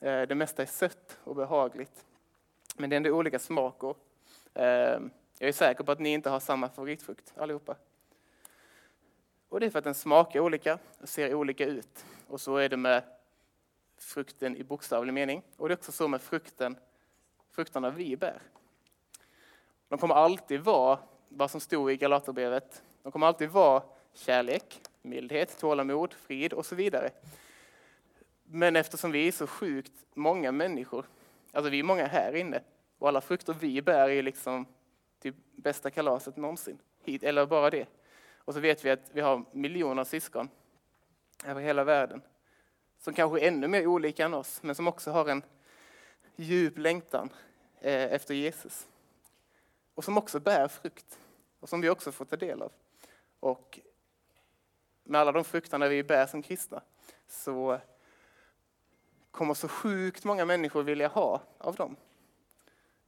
Eh, det mesta är sött och behagligt. Men det är ändå olika smaker. Ehm, jag är säker på att ni inte har samma favoritfrukt allihopa. Och det är för att den smakar olika och ser olika ut. Och så är det med frukten i bokstavlig mening. Och det är också så med frukten, frukterna vi bär. De kommer alltid vara vad som stod i Galaterbrevet. De kommer alltid vara kärlek, mildhet, tålamod, frid och så vidare. Men eftersom vi är så sjukt många människor, alltså vi är många här inne, och alla frukter vi bär är liksom typ bästa kalaset någonsin. Hit, eller bara det. Och så vet vi att vi har miljoner syskon över hela världen. Som kanske är ännu mer olika än oss, men som också har en djup längtan eh, efter Jesus. Och som också bär frukt. Och som vi också får ta del av. Och med alla de frukterna vi bär som kristna så kommer så sjukt många människor vilja ha av dem.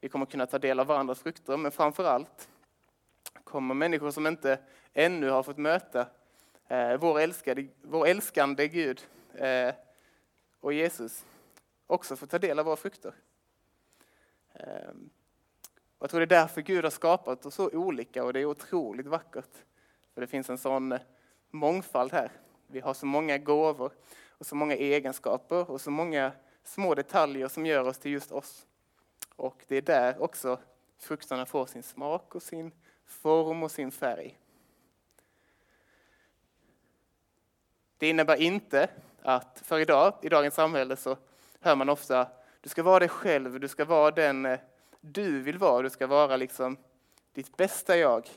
Vi kommer kunna ta del av varandras frukter, men framför allt kommer människor som inte ännu har fått möta eh, vår, älskade, vår älskande Gud eh, och Jesus också får ta del av våra frukter. Eh, jag tror det är därför Gud har skapat oss så olika och det är otroligt vackert. För det finns en sån mångfald här. Vi har så många gåvor och så många egenskaper och så många små detaljer som gör oss till just oss. Och det är där också frukterna får sin smak och sin form och sin färg. Det innebär inte att, för idag, i dagens samhälle så hör man ofta du ska vara dig själv, du ska vara den eh, du vill vara, du ska vara liksom ditt bästa jag.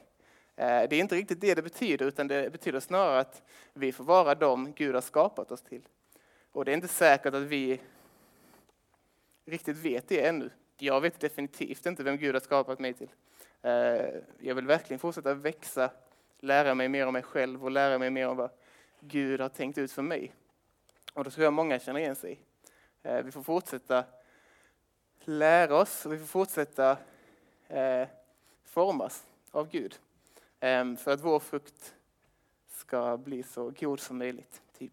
Eh, det är inte riktigt det det betyder, utan det betyder snarare att vi får vara de Gud har skapat oss till. Och det är inte säkert att vi riktigt vet det ännu. Jag vet definitivt inte vem Gud har skapat mig till. Eh, jag vill verkligen fortsätta växa, lära mig mer om mig själv och lära mig mer om vad Gud har tänkt ut för mig. Och det tror jag många känner igen sig. i. Eh, vi får fortsätta lära oss och vi får fortsätta eh, formas av Gud. Ehm, för att vår frukt ska bli så god som möjligt. Typ.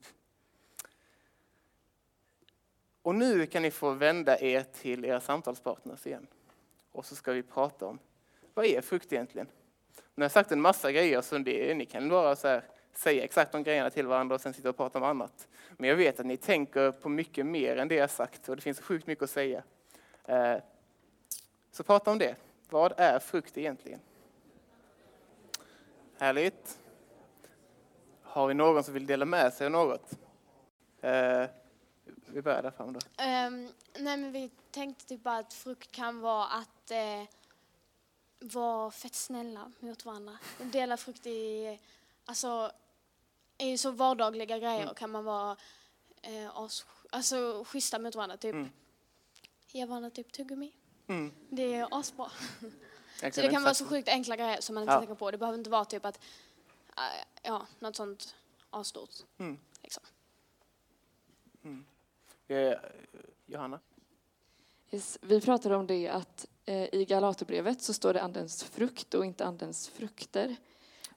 Och nu kan ni få vända er till era samtalspartners igen. Och så ska vi prata om, vad är frukt egentligen? Nu har jag sagt en massa grejer, som det, ni kan vara så här, säga exakt de grejerna till varandra och sen sitta och prata om annat. Men jag vet att ni tänker på mycket mer än det jag sagt och det finns sjukt mycket att säga. Eh, så prata om det. Vad är frukt egentligen? Härligt. Har vi någon som vill dela med sig av något? Eh, vi börjar där fram då. Um, nej men vi tänkte typ bara att frukt kan vara att eh, vara fett snälla mot varandra. Dela frukt i, alltså, i så vardagliga grejer mm. kan man vara eh, as, alltså, schyssta mot varandra. Typ mm. ge varandra typ tuggummi. Mm. Det är asbra. så det kan vara så sjukt enkla grejer som man inte ja. tänker på. Det behöver inte vara typ att, äh, ja, något sånt asstort. Mm. Liksom. Mm. Eh, Johanna? Yes, vi pratade om det att eh, i Galaterbrevet så står det andens frukt och inte andens frukter.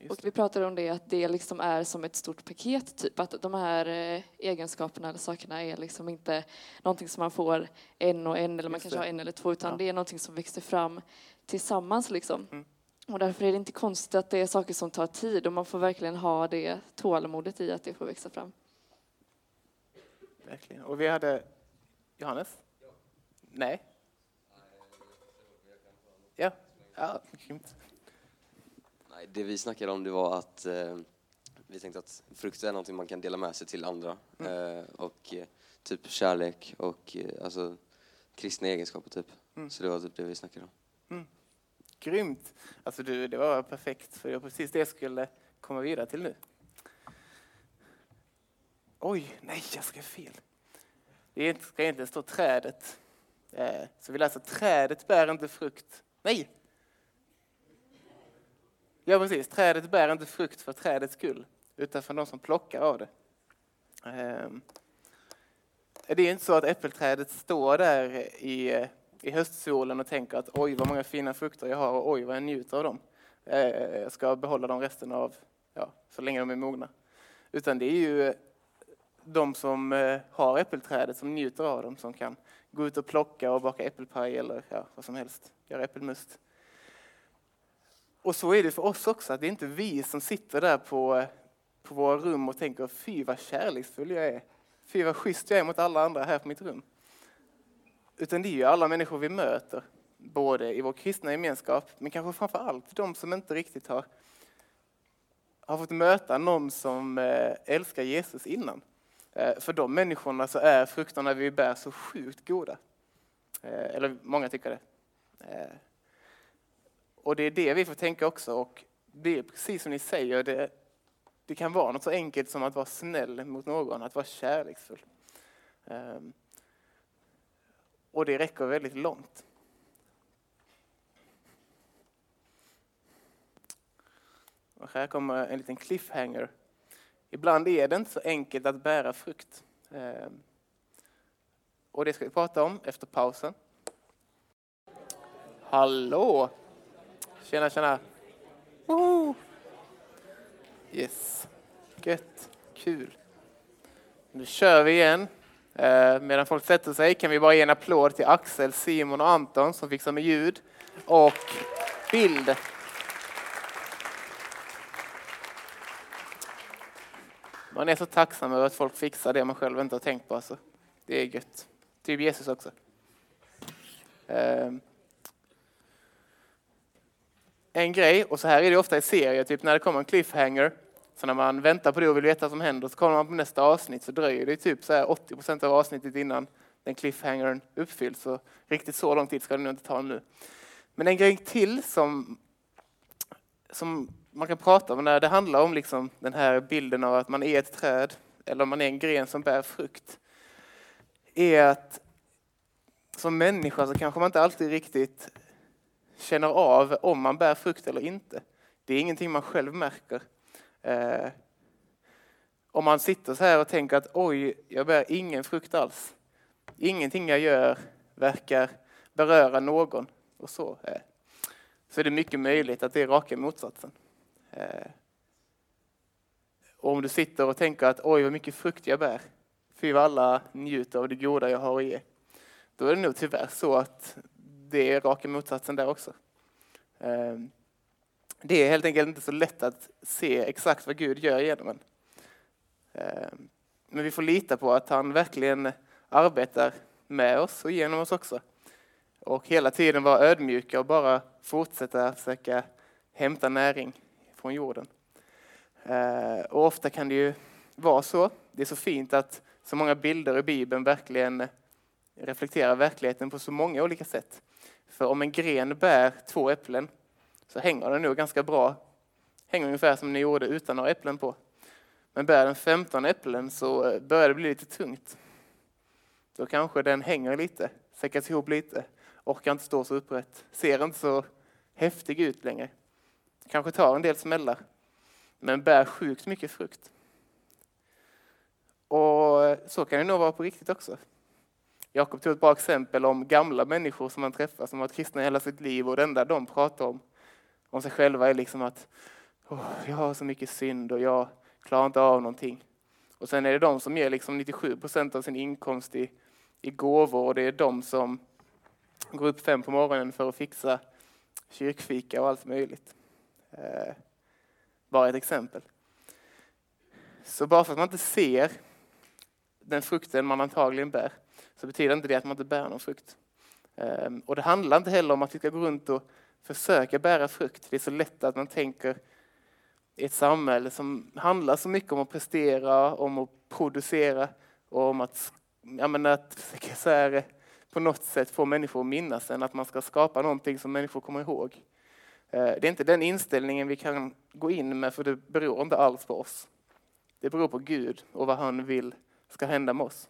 Och vi pratade om det att det liksom är som ett stort paket, typ att de här eh, egenskaperna eller sakerna är liksom inte någonting som man får en och en eller man kanske har en eller två utan ja. det är någonting som växer fram tillsammans liksom. Mm. Och därför är det inte konstigt att det är saker som tar tid och man får verkligen ha det tålamodet i att det får växa fram. Verkligen. Och vi hade Johannes? Ja. Nej? Ja, ja det vi snackade om det var att eh, vi tänkte att frukt är någonting man kan dela med sig till andra. Mm. Eh, och eh, typ kärlek och eh, alltså kristna egenskaper typ. Mm. Så det var typ det vi snackade om. Mm. Grymt! Alltså du, det var perfekt, för det var precis det jag skulle komma vidare till nu. Oj, nej, jag skrev fel. Det ska egentligen stå trädet. Eh, så vi läser trädet bär inte frukt. Nej! Ja, precis. Trädet bär inte frukt för trädets skull, utan för de som plockar av det. Ehm, det är inte så att äppelträdet står där i, i höstsolen och tänker att oj vad många fina frukter jag har och oj vad jag njuter av dem. Eh, jag ska behålla dem resten av, ja, så länge de är mogna. Utan det är ju de som eh, har äppelträdet som njuter av dem som kan gå ut och plocka och baka äppelpaj eller ja, vad som helst, göra äppelmust. Och så är det för oss också, att det är inte vi som sitter där på, på våra rum och tänker fy vad kärleksfull jag är. Fy vad schysst jag är mot alla andra här på mitt rum. Utan det är ju alla människor vi möter, både i vår kristna gemenskap, men kanske framför allt de som inte riktigt har, har fått möta någon som eh, älskar Jesus innan. Eh, för de människorna så är frukterna vi bär så sjukt goda. Eh, eller många tycker det. Och det är det vi får tänka också. Och det är precis som ni säger, det, det kan vara något så enkelt som att vara snäll mot någon, att vara kärleksfull. Um, och det räcker väldigt långt. Och här kommer en liten cliffhanger. Ibland är det inte så enkelt att bära frukt. Um, och det ska vi prata om efter pausen. Hallå! Tjena, tjena! Woho! Yes, gött, kul. Nu kör vi igen. Eh, medan folk sätter sig kan vi bara ge en applåd till Axel, Simon och Anton som fixar med ljud och bild. Man är så tacksam över att folk fixar det man själv inte har tänkt på. Alltså. Det är gött. Typ Jesus också. Eh, en grej, och så här är det ofta i serier, typ när det kommer en cliffhanger så när man väntar på det och vill veta vad som händer så kommer man på nästa avsnitt så dröjer det typ så här 80 procent av avsnittet innan den cliffhangern uppfylls. Så riktigt så lång tid ska det nog inte ta nu. Men en grej till som, som man kan prata om när det handlar om liksom den här bilden av att man är ett träd eller om man är en gren som bär frukt är att som människa så kanske man inte alltid riktigt känner av om man bär frukt eller inte. Det är ingenting man själv märker. Eh, om man sitter så här och tänker att oj, jag bär ingen frukt alls. Ingenting jag gör verkar beröra någon. Och så, eh, så är det mycket möjligt att det är raka motsatsen. Eh, och om du sitter och tänker att oj, vad mycket frukt jag bär. Fy vad alla njuter av det goda jag har att ge. Då är det nog tyvärr så att det är raka motsatsen där också. Ehm, det är helt enkelt inte så lätt att se exakt vad Gud gör genom en. Ehm, men vi får lita på att han verkligen arbetar med oss och genom oss också. Och hela tiden vara ödmjuka och bara fortsätta försöka hämta näring från jorden. Ehm, och ofta kan det ju vara så. Det är så fint att så många bilder i Bibeln verkligen reflekterar verkligheten på så många olika sätt. För om en gren bär två äpplen så hänger den nog ganska bra. Hänger ungefär som ni gjorde utan några äpplen på. Men bär den 15 äpplen så eh, börjar det bli lite tungt. Då kanske den hänger lite, säckas ihop lite, orkar inte stå så upprätt, ser inte så häftig ut längre. Kanske tar en del smällar, men bär sjukt mycket frukt. Och eh, så kan det nog vara på riktigt också. Jakob tog ett bra exempel om gamla människor som man träffar som har varit kristna hela sitt liv och det enda de pratar om om sig själva är liksom att oh, jag har så mycket synd och jag klarar inte av någonting. Och sen är det de som ger liksom 97 procent av sin inkomst i, i gåvor och det är de som går upp fem på morgonen för att fixa kyrkfika och allt möjligt. Eh, bara ett exempel. Så bara för att man inte ser den frukten man antagligen bär så betyder inte det att man inte bär någon frukt. Ehm, och det handlar inte heller om att vi ska gå runt och försöka bära frukt. Det är så lätt att man tänker i ett samhälle som handlar så mycket om att prestera, om att producera och om att, ja, men att så här, på något sätt få människor att minnas en, att man ska skapa någonting som människor kommer ihåg. Ehm, det är inte den inställningen vi kan gå in med, för det beror inte alls på oss. Det beror på Gud och vad han vill ska hända med oss.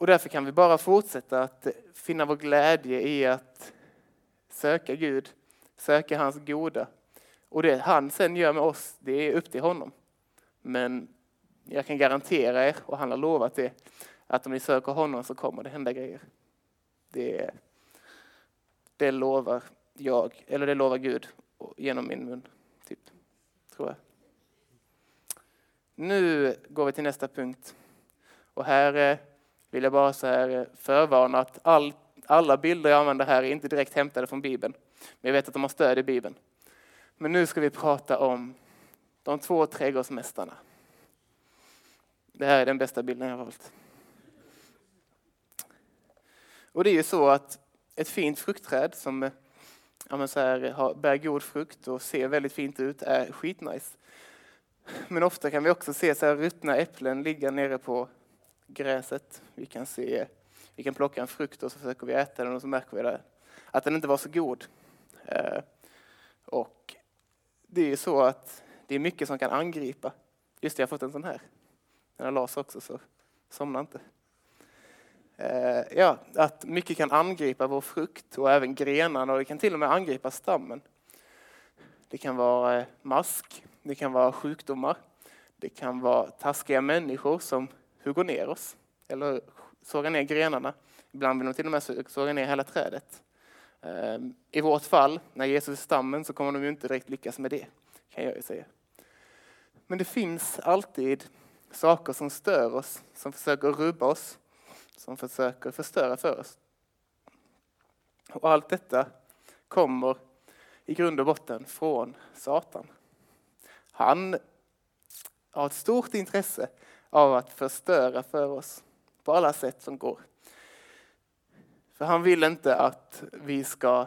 Och därför kan vi bara fortsätta att finna vår glädje i att söka Gud söka hans goda. Och det han sen gör med oss, det är upp till honom. Men jag kan garantera er, och han har lovat det, att om ni söker honom så kommer det hända grejer. Det det lovar jag, eller det lovar Gud genom min mun. Typ, tror jag. Nu går vi till nästa punkt. Och här vill jag bara så här eh, förvarna att all, alla bilder jag använder här är inte direkt hämtade från Bibeln. Men jag vet att de har stöd i Bibeln. Men nu ska vi prata om de två trädgårdsmästarna. Det här är den bästa bilden jag har valt. Och det är ju så att ett fint fruktträd som eh, ja, så här, eh, har, bär god frukt och ser väldigt fint ut är skitnice. Men ofta kan vi också se så här ruttna äpplen ligga nere på gräset. Vi kan, se, vi kan plocka en frukt och så försöker vi äta den och så märker vi det, att den inte var så god. Eh, och det är ju så att det är mycket som kan angripa. Just det, jag har fått en sån här. Den har las också, så somna inte. Eh, ja, att mycket kan angripa vår frukt och även grenarna och det kan till och med angripa stammen. Det kan vara eh, mask, det kan vara sjukdomar, det kan vara taskiga människor som hugger ner oss eller sågar ner grenarna. Ibland vill de till och med såga ner hela trädet. Ehm, I vårt fall, när Jesus är stammen, så kommer de ju inte direkt lyckas med det, kan jag ju säga. Men det finns alltid saker som stör oss, som försöker rubba oss, som försöker förstöra för oss. Och allt detta kommer i grund och botten från Satan. Han har ett stort intresse av att förstöra för oss på alla sätt som går. För han vill inte att vi ska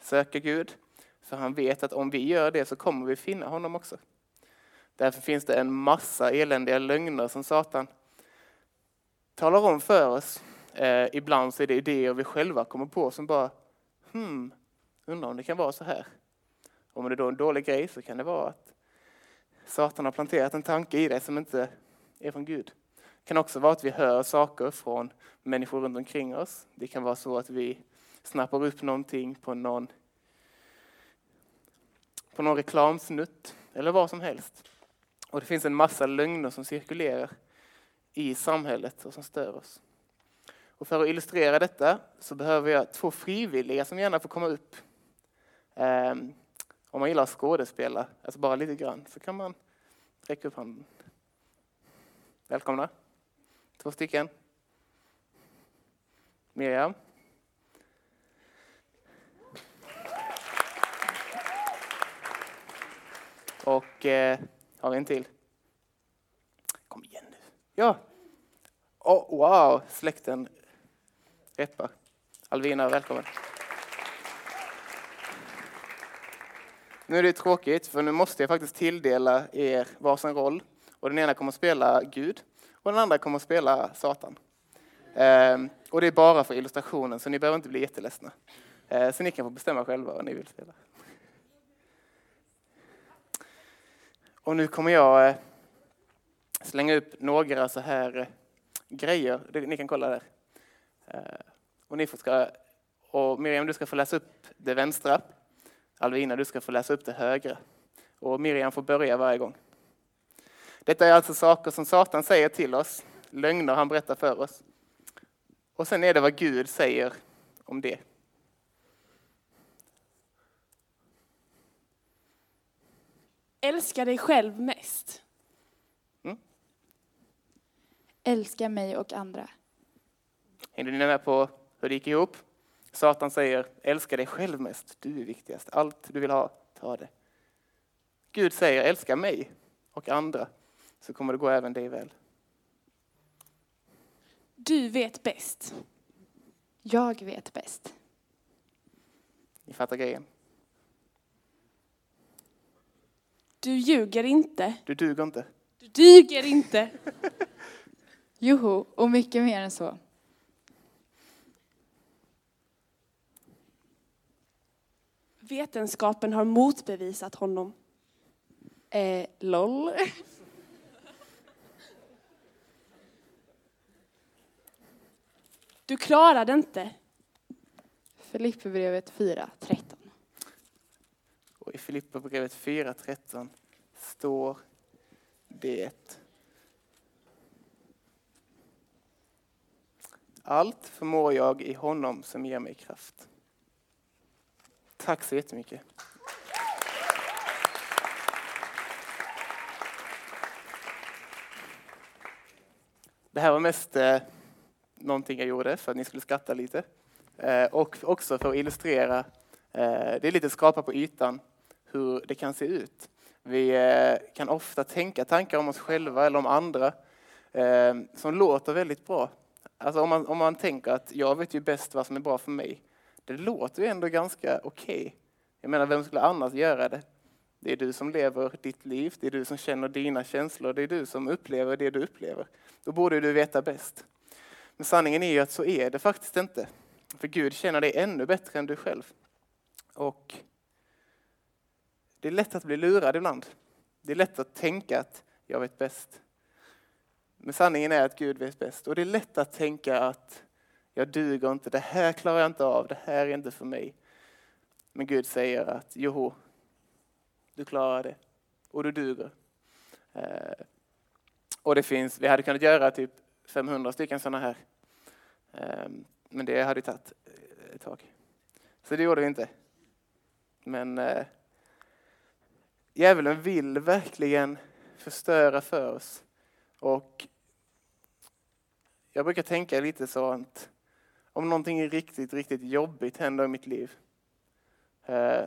söka Gud, för han vet att om vi gör det så kommer vi finna honom också. Därför finns det en massa eländiga lögner som Satan talar om för oss. Eh, ibland så är det idéer vi själva kommer på som bara, hmm, undrar om det kan vara så här. Om det är då en dålig grej så kan det vara att Satan har planterat en tanke i dig som inte är från Gud. Det kan också vara att vi hör saker från människor runt omkring oss. Det kan vara så att vi snappar upp någonting på någon, på någon reklamsnutt eller vad som helst. Och det finns en massa lögner som cirkulerar i samhället och som stör oss. Och för att illustrera detta så behöver jag två frivilliga som gärna får komma upp. Um, om man gillar att skådespela, alltså bara lite grann, så kan man räcka upp handen. Välkomna. Två stycken. Miriam. Och eh, har vi en till? Kom igen nu. Ja. Oh, wow, släkten reppar. Alvina, välkommen. Nu är det tråkigt, för nu måste jag faktiskt tilldela er varsin roll. Och den ena kommer att spela Gud och den andra kommer att spela Satan. Ehm, och det är bara för illustrationen, så ni behöver inte bli jätteledsna. Ehm, så ni kan få bestämma själva vad ni vill spela. Och nu kommer jag eh, slänga upp några så här eh, grejer. Ni kan kolla där. Ehm, och, ni ska, och Miriam, du ska få läsa upp det vänstra. Alvina, du ska få läsa upp det högra. Och Miriam får börja varje gång. Detta är alltså saker som Satan säger till oss, lögner han berättar för oss. Och sen är det vad Gud säger om det. Älska dig själv mest. Mm. Älska mig och andra. Hängde ni med på hur det gick ihop? Satan säger, älska dig själv mest, du är viktigast. Allt du vill ha, ta det. Gud säger, älska mig och andra, så kommer det gå även dig väl. Du vet bäst. Jag vet bäst. Ni fattar grejen? Du ljuger inte. Du duger inte. Du duger inte. Joho, och mycket mer än så. Vetenskapen har motbevisat honom. Eh, LOL. Du klarar det inte. Filipperbrevet 4.13. Och i Filipperbrevet 4.13 står det Allt förmår jag i honom som ger mig kraft. Tack så jättemycket. Det här var mest eh, någonting jag gjorde för att ni skulle skratta lite. Eh, och också för att illustrera, eh, det är lite skapa på ytan, hur det kan se ut. Vi eh, kan ofta tänka tankar om oss själva eller om andra eh, som låter väldigt bra. Alltså om man, om man tänker att jag vet ju bäst vad som är bra för mig. Det låter ju ändå ganska okej. Okay. Jag menar, vem skulle annars göra det? Det är du som lever ditt liv, det är du som känner dina känslor, det är du som upplever det du upplever. Då borde du veta bäst. Men sanningen är ju att så är det faktiskt inte. För Gud känner dig ännu bättre än du själv. Och det är lätt att bli lurad ibland. Det är lätt att tänka att jag vet bäst. Men sanningen är att Gud vet bäst. Och det är lätt att tänka att jag duger inte, det här klarar jag inte av, det här är inte för mig. Men Gud säger att joho, du klarar det och du duger. Eh, och det finns, vi hade kunnat göra typ 500 stycken sådana här. Ehm, men det hade tagit eh, ett tag. Så det gjorde vi inte. Men eh, djävulen vill verkligen förstöra för oss. Och jag brukar tänka lite så att om någonting riktigt, riktigt jobbigt händer i mitt liv eh,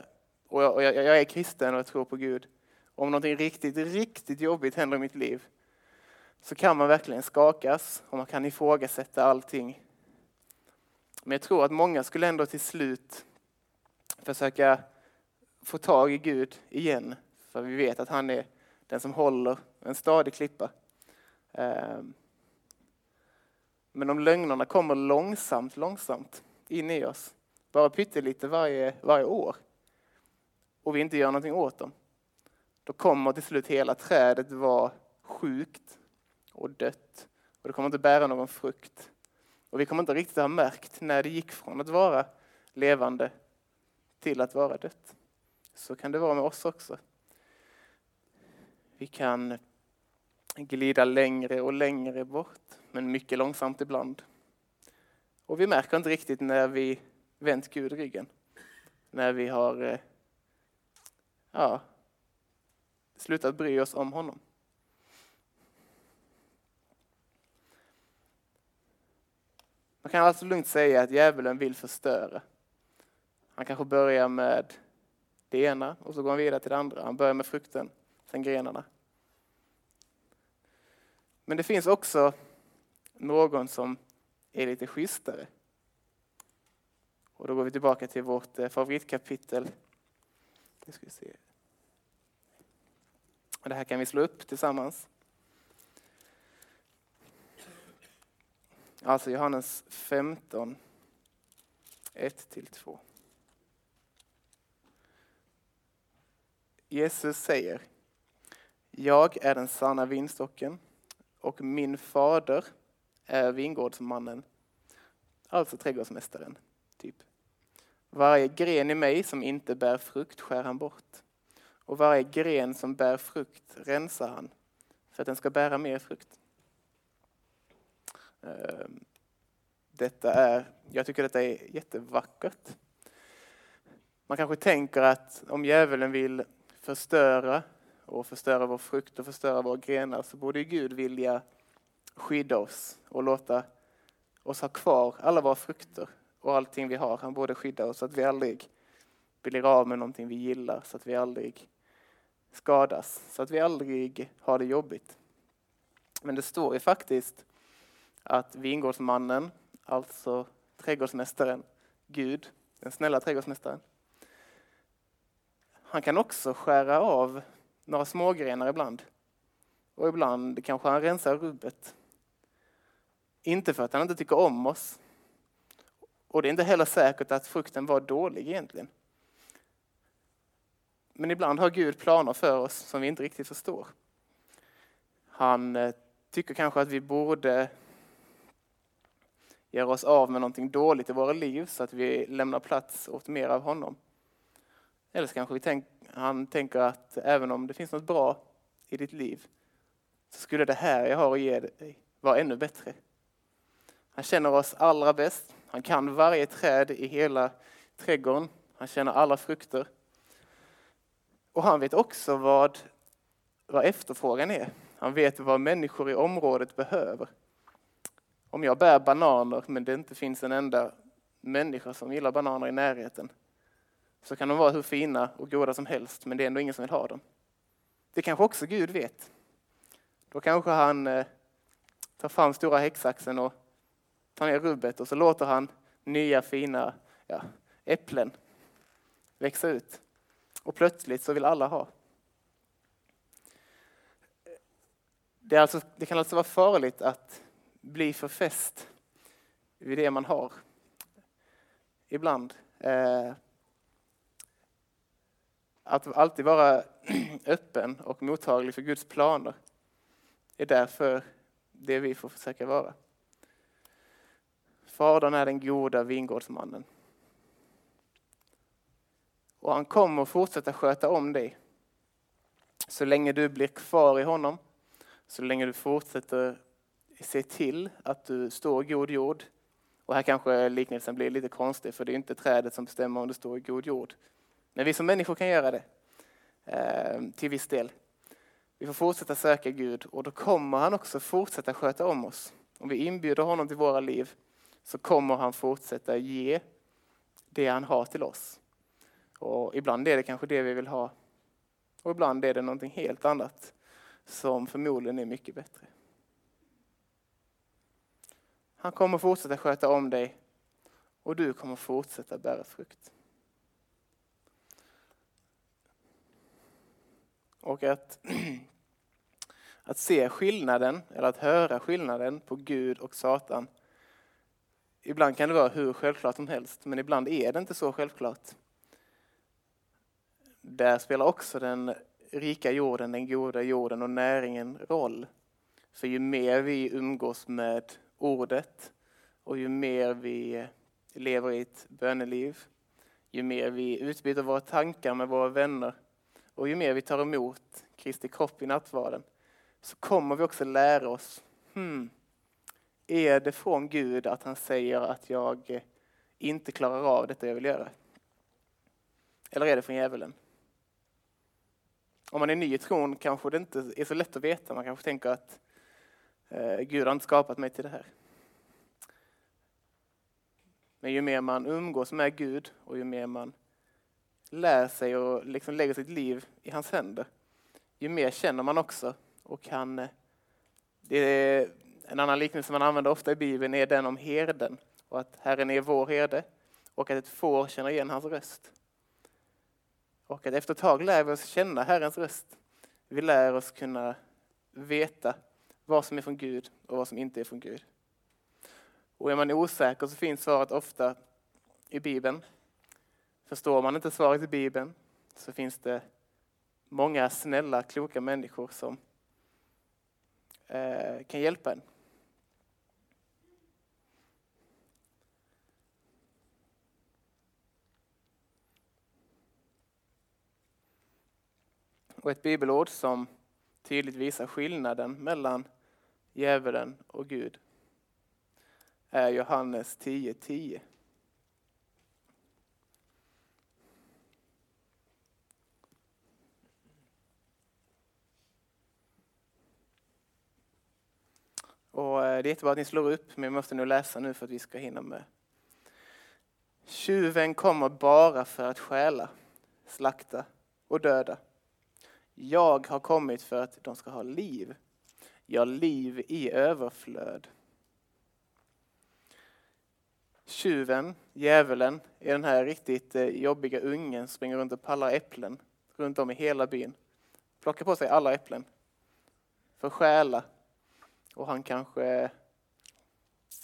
och jag, jag, jag är kristen och jag tror på Gud. Om någonting riktigt, riktigt jobbigt händer i mitt liv så kan man verkligen skakas och man kan ifrågasätta allting. Men jag tror att många skulle ändå till slut försöka få tag i Gud igen. För vi vet att han är den som håller en stadig klippa. Ehm, men de lögnerna kommer långsamt, långsamt in i oss. Bara pyttelite varje, varje år. Och vi inte gör någonting åt dem. Då kommer till slut hela trädet vara sjukt och dött. Och det kommer inte bära någon frukt. Och vi kommer inte riktigt ha märkt när det gick från att vara levande till att vara dött. Så kan det vara med oss också. Vi kan glida längre och längre bort, men mycket långsamt ibland. Och vi märker inte riktigt när vi vänt Gud ryggen. När vi har eh, ja, slutat bry oss om honom. Man kan alltså lugnt säga att djävulen vill förstöra. Han kanske börjar med det ena och så går han vidare till det andra. Han börjar med frukten, sen grenarna. Men det finns också någon som är lite schysstare. Och då går vi tillbaka till vårt eh, favoritkapitel. Det, ska vi se. det här kan vi slå upp tillsammans. Alltså Johannes 15, 1-2. Jesus säger, jag är den sanna vinstocken och min fader är vingårdsmannen, alltså trädgårdsmästaren. Typ. Varje gren i mig som inte bär frukt skär han bort och varje gren som bär frukt rensar han för att den ska bära mer frukt. Ehm, detta är, jag tycker detta är jättevackert. Man kanske tänker att om djävulen vill förstöra och förstöra vår frukt och förstöra våra grenar så borde Gud vilja skydda oss och låta oss ha kvar alla våra frukter och allting vi har. Han borde skydda oss så att vi aldrig blir av med någonting vi gillar, så att vi aldrig skadas, så att vi aldrig har det jobbigt. Men det står ju faktiskt att vingårdsmannen, alltså trädgårdsmästaren, Gud, den snälla trädgårdsmästaren, han kan också skära av några smågrenar ibland. Och ibland kanske han rensar rubbet. Inte för att han inte tycker om oss. Och det är inte heller säkert att frukten var dålig egentligen. Men ibland har Gud planer för oss som vi inte riktigt förstår. Han eh, tycker kanske att vi borde göra oss av med någonting dåligt i våra liv så att vi lämnar plats åt mer av honom. Eller så kanske vi tänk, han tänker att även om det finns något bra i ditt liv så skulle det här jag har att ge dig vara ännu bättre. Han känner oss allra bäst. Han kan varje träd i hela trädgården. Han känner alla frukter. Och han vet också vad, vad efterfrågan är. Han vet vad människor i området behöver. Om jag bär bananer men det inte finns en enda människa som gillar bananer i närheten så kan de vara hur fina och goda som helst men det är ändå ingen som vill ha dem. Det kanske också Gud vet. Då kanske han eh, tar fram stora häcksaxen och tar ner rubbet och så låter han nya fina ja, äpplen växa ut. Och plötsligt så vill alla ha. Det, alltså, det kan alltså vara farligt att bli för fäst vid det man har. Ibland. Eh, att alltid vara öppen och mottaglig för Guds planer är därför det vi får försöka vara. Fadern är den goda vingårdsmannen. Och han kommer fortsätta sköta om dig. Så länge du blir kvar i honom, så länge du fortsätter se till att du står i god jord. Och här kanske liknelsen blir lite konstig, för det är inte trädet som bestämmer om du står i god jord. Men vi som människor kan göra det, eh, till viss del. Vi får fortsätta söka Gud och då kommer han också fortsätta sköta om oss. Om vi inbjuder honom till våra liv så kommer han fortsätta ge det han har till oss. Och ibland är det kanske det vi vill ha. Och ibland är det någonting helt annat som förmodligen är mycket bättre. Han kommer fortsätta sköta om dig och du kommer fortsätta bära frukt. Och att, att se skillnaden, eller att höra skillnaden på Gud och Satan. Ibland kan det vara hur självklart som helst, men ibland är det inte så självklart. Där spelar också den rika jorden, den goda jorden och näringen roll. För ju mer vi umgås med ordet och ju mer vi lever i ett böneliv, ju mer vi utbyter våra tankar med våra vänner och ju mer vi tar emot Kristi kropp i nattvarden så kommer vi också lära oss, hmm, är det från Gud att han säger att jag inte klarar av detta jag vill göra? Eller är det från djävulen? Om man är ny i tron kanske det inte är så lätt att veta. Man kanske tänker att Eh, Gud har inte skapat mig till det här. Men ju mer man umgås med Gud och ju mer man lär sig och liksom lägger sitt liv i hans händer, ju mer känner man också och kan... Eh, det är en annan liknelse man använder ofta i Bibeln är den om herden och att Herren är vår herde och att ett får känner igen hans röst. Och att efter ett tag lär vi oss känna Herrens röst. Vi lär oss kunna veta vad som är från Gud och vad som inte är från Gud. Och är man osäker så finns svaret ofta i Bibeln. Förstår man inte svaret i Bibeln så finns det många snälla, kloka människor som eh, kan hjälpa en. Och ett bibelord som tydligt visar skillnaden mellan djävulen och Gud är Johannes 10.10. 10. Och eh, det är jättebra att ni slår upp, men jag måste nog läsa nu för att vi ska hinna med. Tjuven kommer bara för att stjäla, slakta och döda. Jag har kommit för att de ska ha liv. Ja, liv i överflöd. Tjuven, djävulen, är den här riktigt eh, jobbiga ungen som springer runt och pallar äpplen runt om i hela byn. Plockar på sig alla äpplen. För att stjäla. Och han kanske...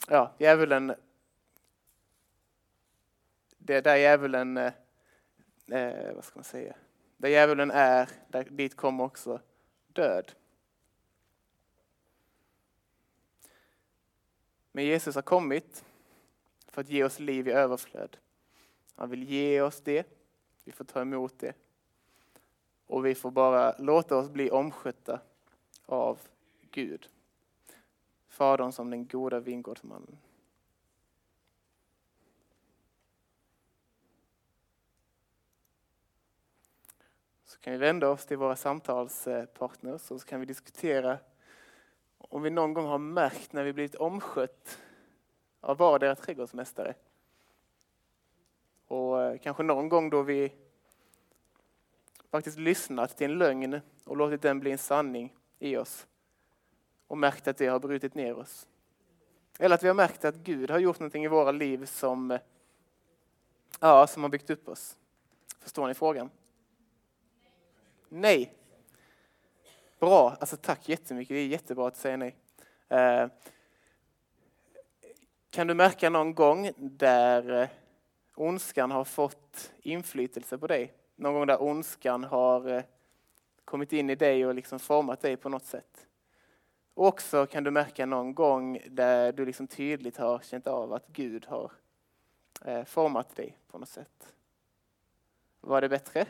Ja, djävulen... Det är där djävulen... Eh, eh vad ska man säga? Där djävulen är, där, dit kommer också död. Men Jesus har kommit för att ge oss liv i överflöd. Han vill ge oss det, vi får ta emot det. Och vi får bara låta oss bli omskötta av Gud. Fadern som den goda vingårdsmannen. Så kan vi vända oss till våra samtalspartners och så kan vi diskutera om vi någon gång har märkt när vi blivit omskött av vardera trädgårdsmästare. Och eh, kanske någon gång då vi faktiskt lyssnat till en lögn och låtit den bli en sanning i oss och märkt att det har brutit ner oss. Eller att vi har märkt att Gud har gjort någonting i våra liv som, ja, som har byggt upp oss. Förstår ni frågan? Nej. Bra, alltså tack jättemycket. Det är jättebra att säga nej. Eh, kan du märka någon gång där eh, ondskan har fått inflytelse på dig? Någon gång där ondskan har eh, kommit in i dig och liksom format dig på något sätt? Och också kan du märka någon gång där du liksom tydligt har känt av att Gud har format dig på något sätt. Var det bättre?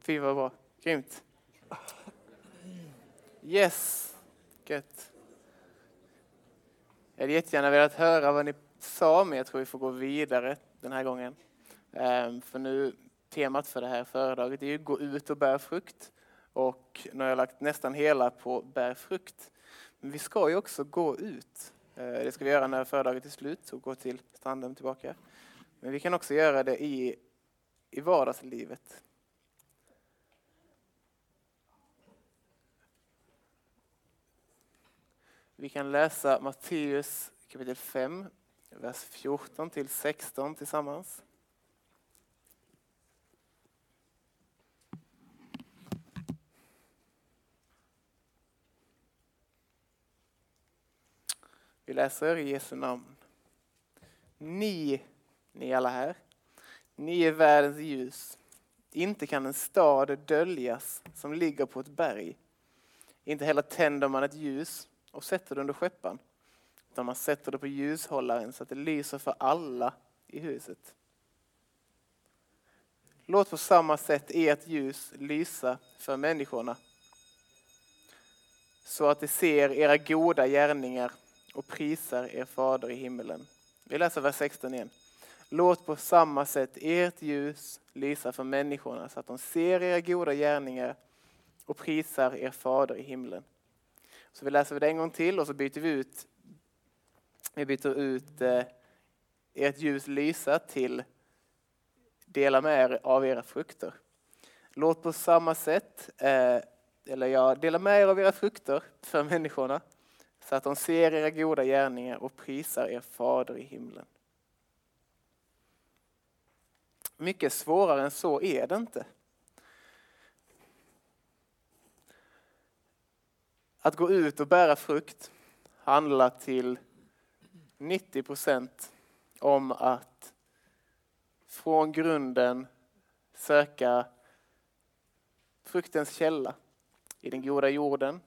Fy vad bra. Grymt. Yes. Gött. Jag hade jättegärna velat höra vad ni sa, men jag tror vi får gå vidare den här gången. Ehm, för nu, temat för det här föredraget är ju gå ut och bär frukt. Och nu har jag lagt nästan hela på bär frukt. Men vi ska ju också gå ut. Eh, det ska vi göra när föredraget är slut och gå till stranden tillbaka. Men vi kan också göra det i, i vardagslivet. Vi kan läsa Matteus kapitel 5, vers 14 till 16 tillsammans. Vi läser i Jesu namn. Ni, ni alla här, ni är världens ljus. Inte kan en stad döljas som ligger på ett berg. Inte heller tänder man ett ljus och sätter det under skeppan. Utan man sätter det på ljushållaren så att det lyser för alla i huset. Låt på samma sätt ert ljus lysa för människorna så att de ser era goda gärningar och prisar er fader i himmelen. Vi läser vers 16 igen. Låt på samma sätt ert ljus lysa för människorna så att de ser era goda gärningar och prisar er fader i himlen. Så vi läser det en gång till och så byter vi ut, vi byter ut eh, ert ljus lysa till dela med er av era frukter. Låt på samma sätt, eh, eller ja, dela med er av era frukter för människorna så att de ser era goda gärningar och prisar er fader i himlen. Mycket svårare än så är det inte. Att gå ut och bära frukt handlar till 90 procent om att från grunden söka fruktens källa i den goda jorden,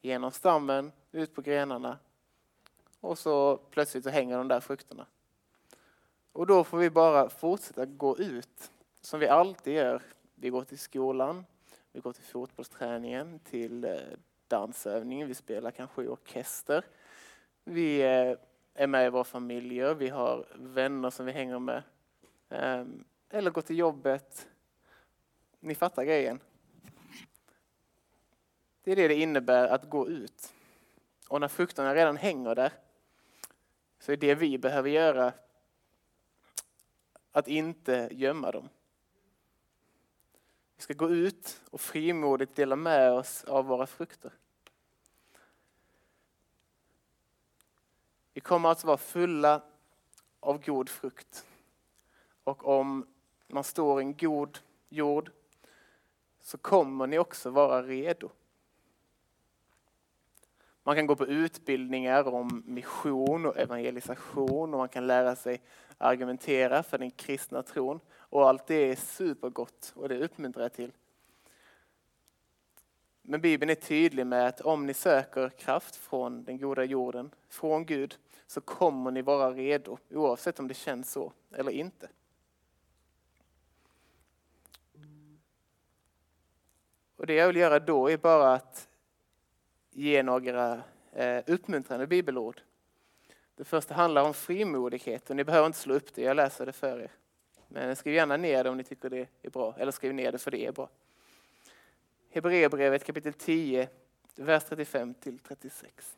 genom stammen, ut på grenarna och så plötsligt så hänger de där frukterna. Och då får vi bara fortsätta gå ut som vi alltid gör. Vi går till skolan, vi går till fotbollsträningen, till eh, dansövning, vi spelar kanske i orkester. Vi eh, är med i våra familjer, vi har vänner som vi hänger med. Ehm, eller går till jobbet. Ni fattar grejen. Det är det det innebär att gå ut. Och när frukterna redan hänger där så är det vi behöver göra att inte gömma dem. Ska gå ut och frimodigt dela med oss av våra frukter. Vi kommer alltså vara fulla av god frukt. Och om man står i en god jord så kommer ni också vara redo. Man kan gå på utbildningar om mission och evangelisation och man kan lära sig argumentera för den kristna tron. Och allt det är supergott och det uppmuntrar jag till. Men Bibeln är tydlig med att om ni söker kraft från den goda jorden, från Gud, så kommer ni vara redo oavsett om det känns så eller inte. Och det jag vill göra då är bara att ge några eh, uppmuntrande bibelord. Det första handlar om frimodighet och ni behöver inte slå upp det, jag läser det för er. Men skriv gärna ner det om ni tycker det är bra, eller skriv ner det för det är bra. Hebreerbrevet kapitel 10, vers 35 till 36.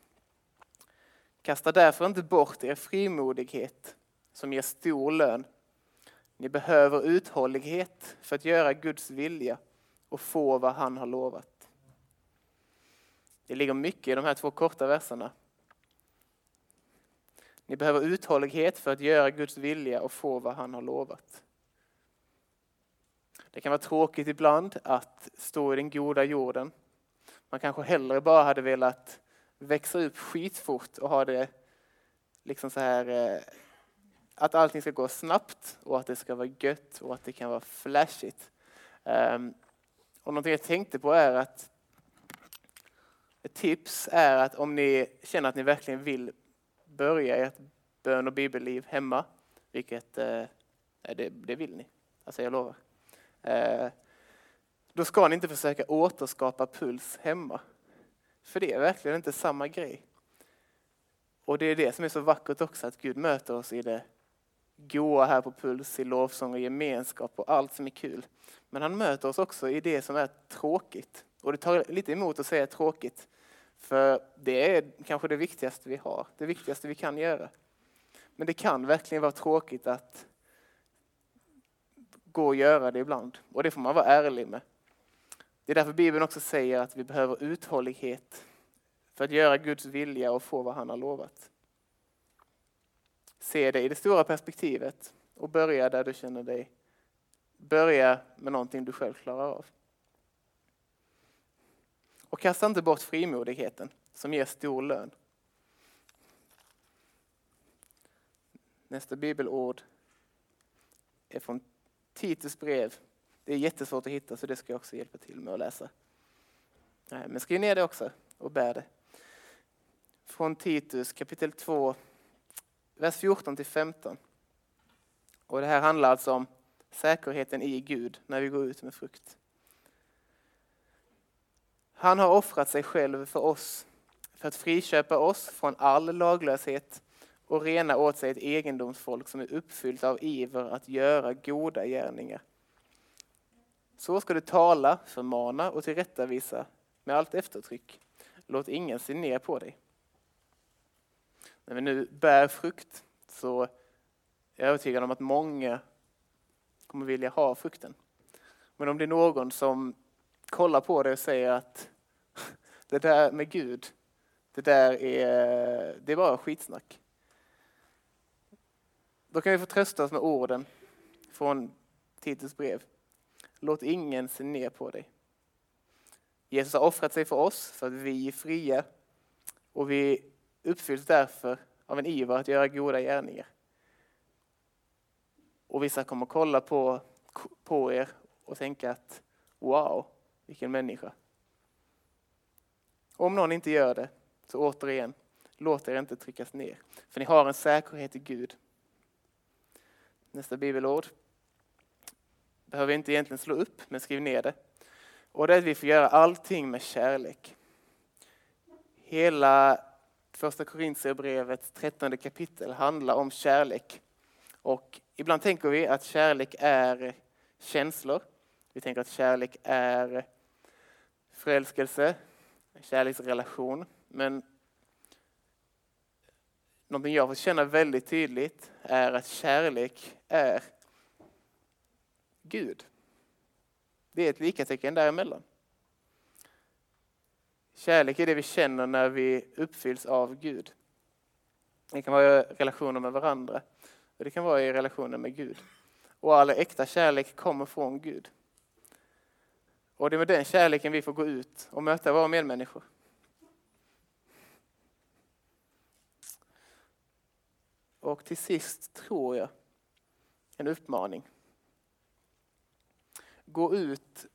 Kasta därför inte bort er frimodighet som ger stor lön. Ni behöver uthållighet för att göra Guds vilja och få vad han har lovat. Det ligger mycket i de här två korta verserna. Ni behöver uthållighet för att göra Guds vilja och få vad han har lovat. Det kan vara tråkigt ibland att stå i den goda jorden. Man kanske hellre bara hade velat växa upp skitfort och ha det liksom så här eh, att allting ska gå snabbt och att det ska vara gött och att det kan vara flashigt. Ehm, och någonting jag tänkte på är att ett tips är att om ni känner att ni verkligen vill börja ert bön och bibelliv hemma, vilket eh, det, det vill ni, alltså jag lovar. Eh, då ska ni inte försöka återskapa puls hemma. För det är verkligen inte samma grej. Och det är det som är så vackert också, att Gud möter oss i det goa här på Puls, i lovsång och gemenskap och allt som är kul. Men han möter oss också i det som är tråkigt. Och det tar lite emot att säga tråkigt. För det är kanske det viktigaste vi har, det viktigaste vi kan göra. Men det kan verkligen vara tråkigt att gå och göra det ibland. Och det får man vara ärlig med. Det är därför Bibeln också säger att vi behöver uthållighet för att göra Guds vilja och få vad han har lovat. Se det i det stora perspektivet och börja där du känner dig. Börja med någonting du själv klarar av. Och kasta inte bort frimodigheten som ger stor lön. Nästa bibelord är från Titus brev. Det är jättesvårt att hitta så det ska jag också hjälpa till med att läsa. Men skriv ner det också och bär det. Från Titus kapitel 2, vers 14 till 15. Och det här handlar alltså om säkerheten i Gud när vi går ut med frukt. Han har offrat sig själv för oss för att friköpa oss från all laglöshet och rena åt sig ett egendomsfolk som är uppfyllt av iver att göra goda gärningar. Så ska du tala, förmana och tillrättavisa med allt eftertryck. Låt ingen se ner på dig. När vi nu bär frukt så är jag övertygad om att många kommer vilja ha frukten. Men om det är någon som kollar på det och säger att det där med Gud, det där är, det är bara skitsnack. Då kan vi få trösta oss med orden från Titus brev. Låt ingen se ner på dig. Jesus har offrat sig för oss för att vi är fria och vi uppfylls därför av en iver att göra goda gärningar. Och vissa kommer kolla på, på er och tänka att wow, vilken människa. Om någon inte gör det, så återigen, låt er inte tryckas ner. För ni har en säkerhet i Gud. Nästa bibelord behöver inte egentligen slå upp, men skriv ner det. Och det är att vi får göra allting med kärlek. Hela första Korintierbrevets trettonde kapitel handlar om kärlek. Och ibland tänker vi att kärlek är känslor. Vi tänker att kärlek är förälskelse, kärleksrelation. Men någonting jag får känna väldigt tydligt är att kärlek är Gud. Det är ett likatecken däremellan. Kärlek är det vi känner när vi uppfylls av Gud. Det kan vara i relationer med varandra och det kan vara i relationer med Gud. Och all äkta kärlek kommer från Gud. Och det är med den kärleken vi får gå ut och möta våra medmänniskor. Och till sist tror jag en uppmaning. Gå ut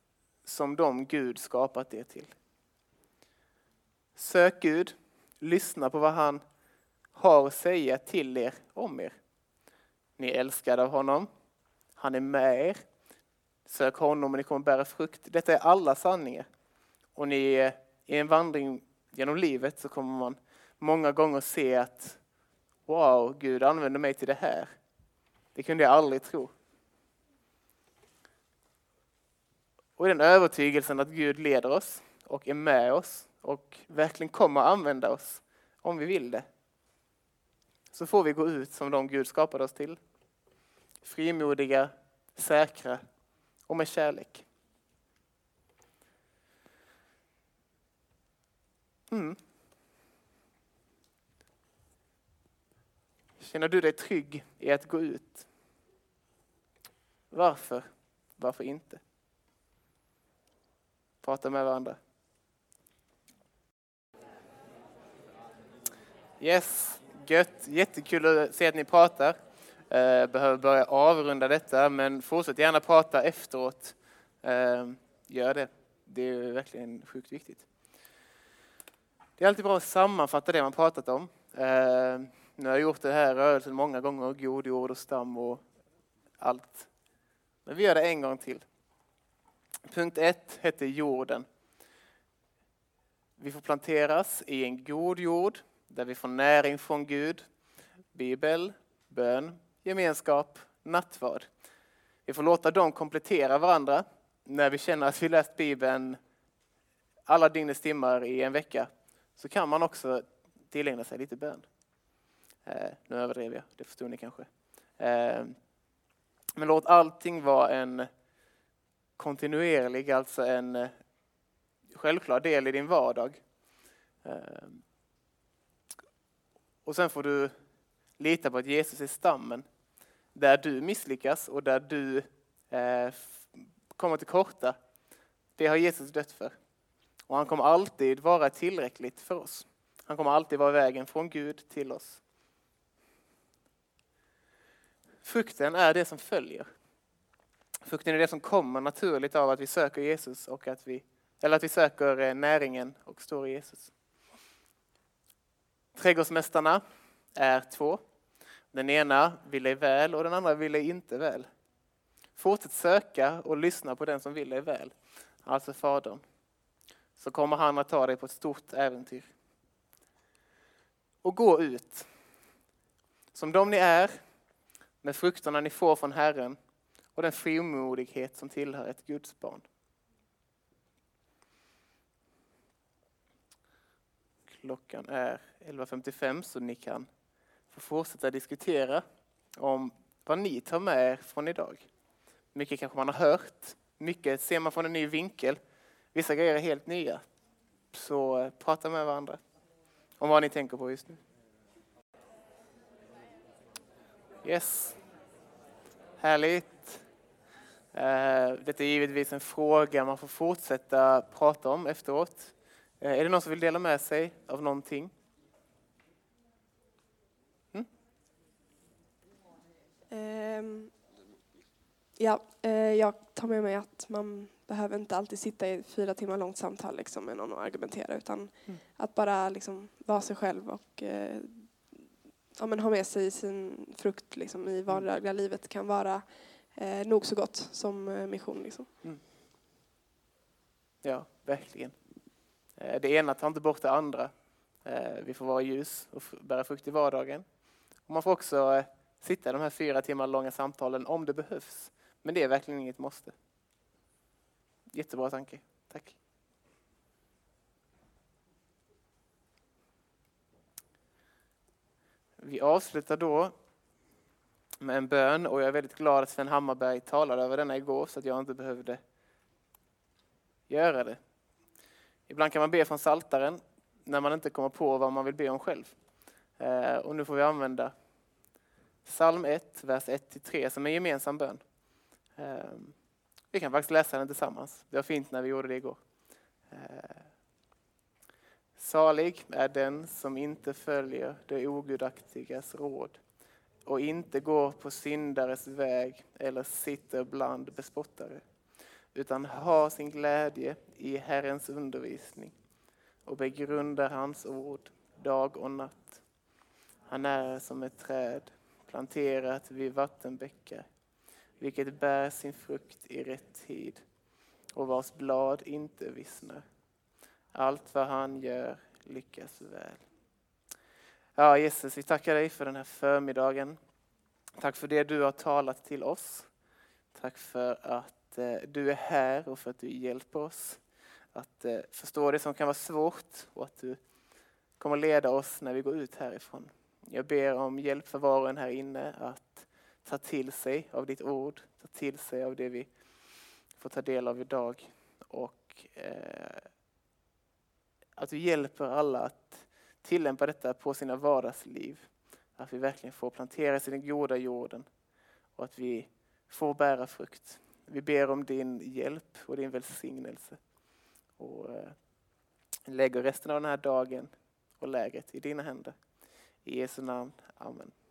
som de Gud skapat er till. Sök Gud, lyssna på vad han har att säga till er om er. Ni är älskade av honom, han är med er. Sök honom och ni kommer bära frukt. Detta är alla sanningar. Och ni i en vandring genom livet så kommer man många gånger se att wow, Gud använder mig till det här. Det kunde jag aldrig tro. Och i den övertygelsen att Gud leder oss och är med oss och verkligen kommer använda oss om vi vill det. Så får vi gå ut som de Gud skapade oss till. Frimodiga, säkra och med kärlek. Mm. Känner du dig trygg i att gå ut? Varför? Varför inte? Prata med varandra. Yes, gött. Jättekul att se att ni pratar. Eh, behöver börja avrunda detta, men fortsätt gärna prata efteråt. Eh, gör det. Det är verkligen sjukt viktigt. Det är alltid bra att sammanfatta det man pratat om. Eh, nu har jag gjort det här rörelsen många gånger, god jord och stam och allt. Men vi gör det en gång till. Punkt ett heter jorden. Vi får planteras i en god jord där vi får näring från Gud, bibel, bön, gemenskap, nattvard. Vi får låta dem komplettera varandra när vi känner att vi läst Bibeln alla dygnets timmar i en vecka så kan man också tillägna sig lite bön. Eh, nu överdrev jag, det förstod ni kanske. Eh, men låt allting vara en kontinuerlig, alltså en eh, självklar del i din vardag. Eh, och sen får du lita på att Jesus är stammen. Där du misslyckas och där du eh, kommer till korta, det har Jesus dött för. Och han kommer alltid vara tillräckligt för oss. Han kommer alltid vara vägen från Gud till oss. Frukten är det som följer. Frukten är det som kommer naturligt av att vi söker Jesus och att vi, eller att vi söker eh, näringen och står i Jesus. Trädgårdsmästarna är två. Den ena vill dig väl och den andra vill dig inte väl. Fortsätt söka och lyssna på den som vill dig väl, alltså Fadern. Så kommer han att ta dig på ett stort äventyr. Och gå ut. Som de ni är, med frukterna ni får från Herren och den frimodighet som tillhör ett Guds barn. Klockan är 11.55 så ni kan få fortsätta diskutera om vad ni tar med er från idag. Mycket kanske man har hört, mycket ser man från en ny vinkel. Vissa grejer är helt nya. Så eh, prata med varandra om vad ni tänker på just nu. Yes. Härligt. Eh, detta är givetvis en fråga man får fortsätta prata om efteråt. Eh, är det någon som vill dela med sig av någonting? Mm? Um, ja, uh, jag tar med mig att man behöver inte alltid sitta i fyra timmar långt samtal liksom, med någon och argumentera utan mm. att bara liksom, vara sig själv och uh, ja, men ha med sig sin frukt liksom, i mm. vardagliga livet kan vara uh, nog så gott som mission. Liksom. Mm. Ja, verkligen. Det ena tar inte bort det andra. Vi får vara ljus och bära frukt i vardagen. Och man får också sitta i de här fyra timmar långa samtalen om det behövs. Men det är verkligen inget måste. Jättebra tanke. Tack. Vi avslutar då med en bön och jag är väldigt glad att Sven Hammarberg talade över denna igår så att jag inte behövde göra det. Ibland kan man be från saltaren när man inte kommer på vad man vill be om själv. Eh, och nu får vi använda psalm 1, vers 1-3 som är en gemensam bön. Ehm, vi kan faktiskt läsa den tillsammans. Det var fint när vi gjorde det igår. Ehm, salig är den som inte följer det ogudaktigas råd och inte går på syndares väg eller sitter bland bespottare utan har sin glädje i Herrens undervisning och begrundar hans ord dag och natt. Han är som ett träd planterat vid vattenbäckar vilket bär sin frukt i rätt tid och vars blad inte vissnar. Allt vad han gör lyckas väl. Ja, Jesus, vi tackar dig för den här förmiddagen. Tack för det du har talat till oss. Tack för att eh, du är här och för att du hjälper oss att eh, förstå det som kan vara svårt och att du kommer leda oss när vi går ut härifrån. Jag ber om hjälp för var och en här inne att ta till sig av ditt ord, ta till sig av det vi får ta del av idag och eh, att du hjälper alla att tillämpa detta på sina vardagsliv. Att vi verkligen får planteras i den goda jorden och att vi får bära frukt. Vi ber om din hjälp och din välsignelse och eh, lägger resten av den här dagen och lägret i dina händer. I Jesu namn. Amen.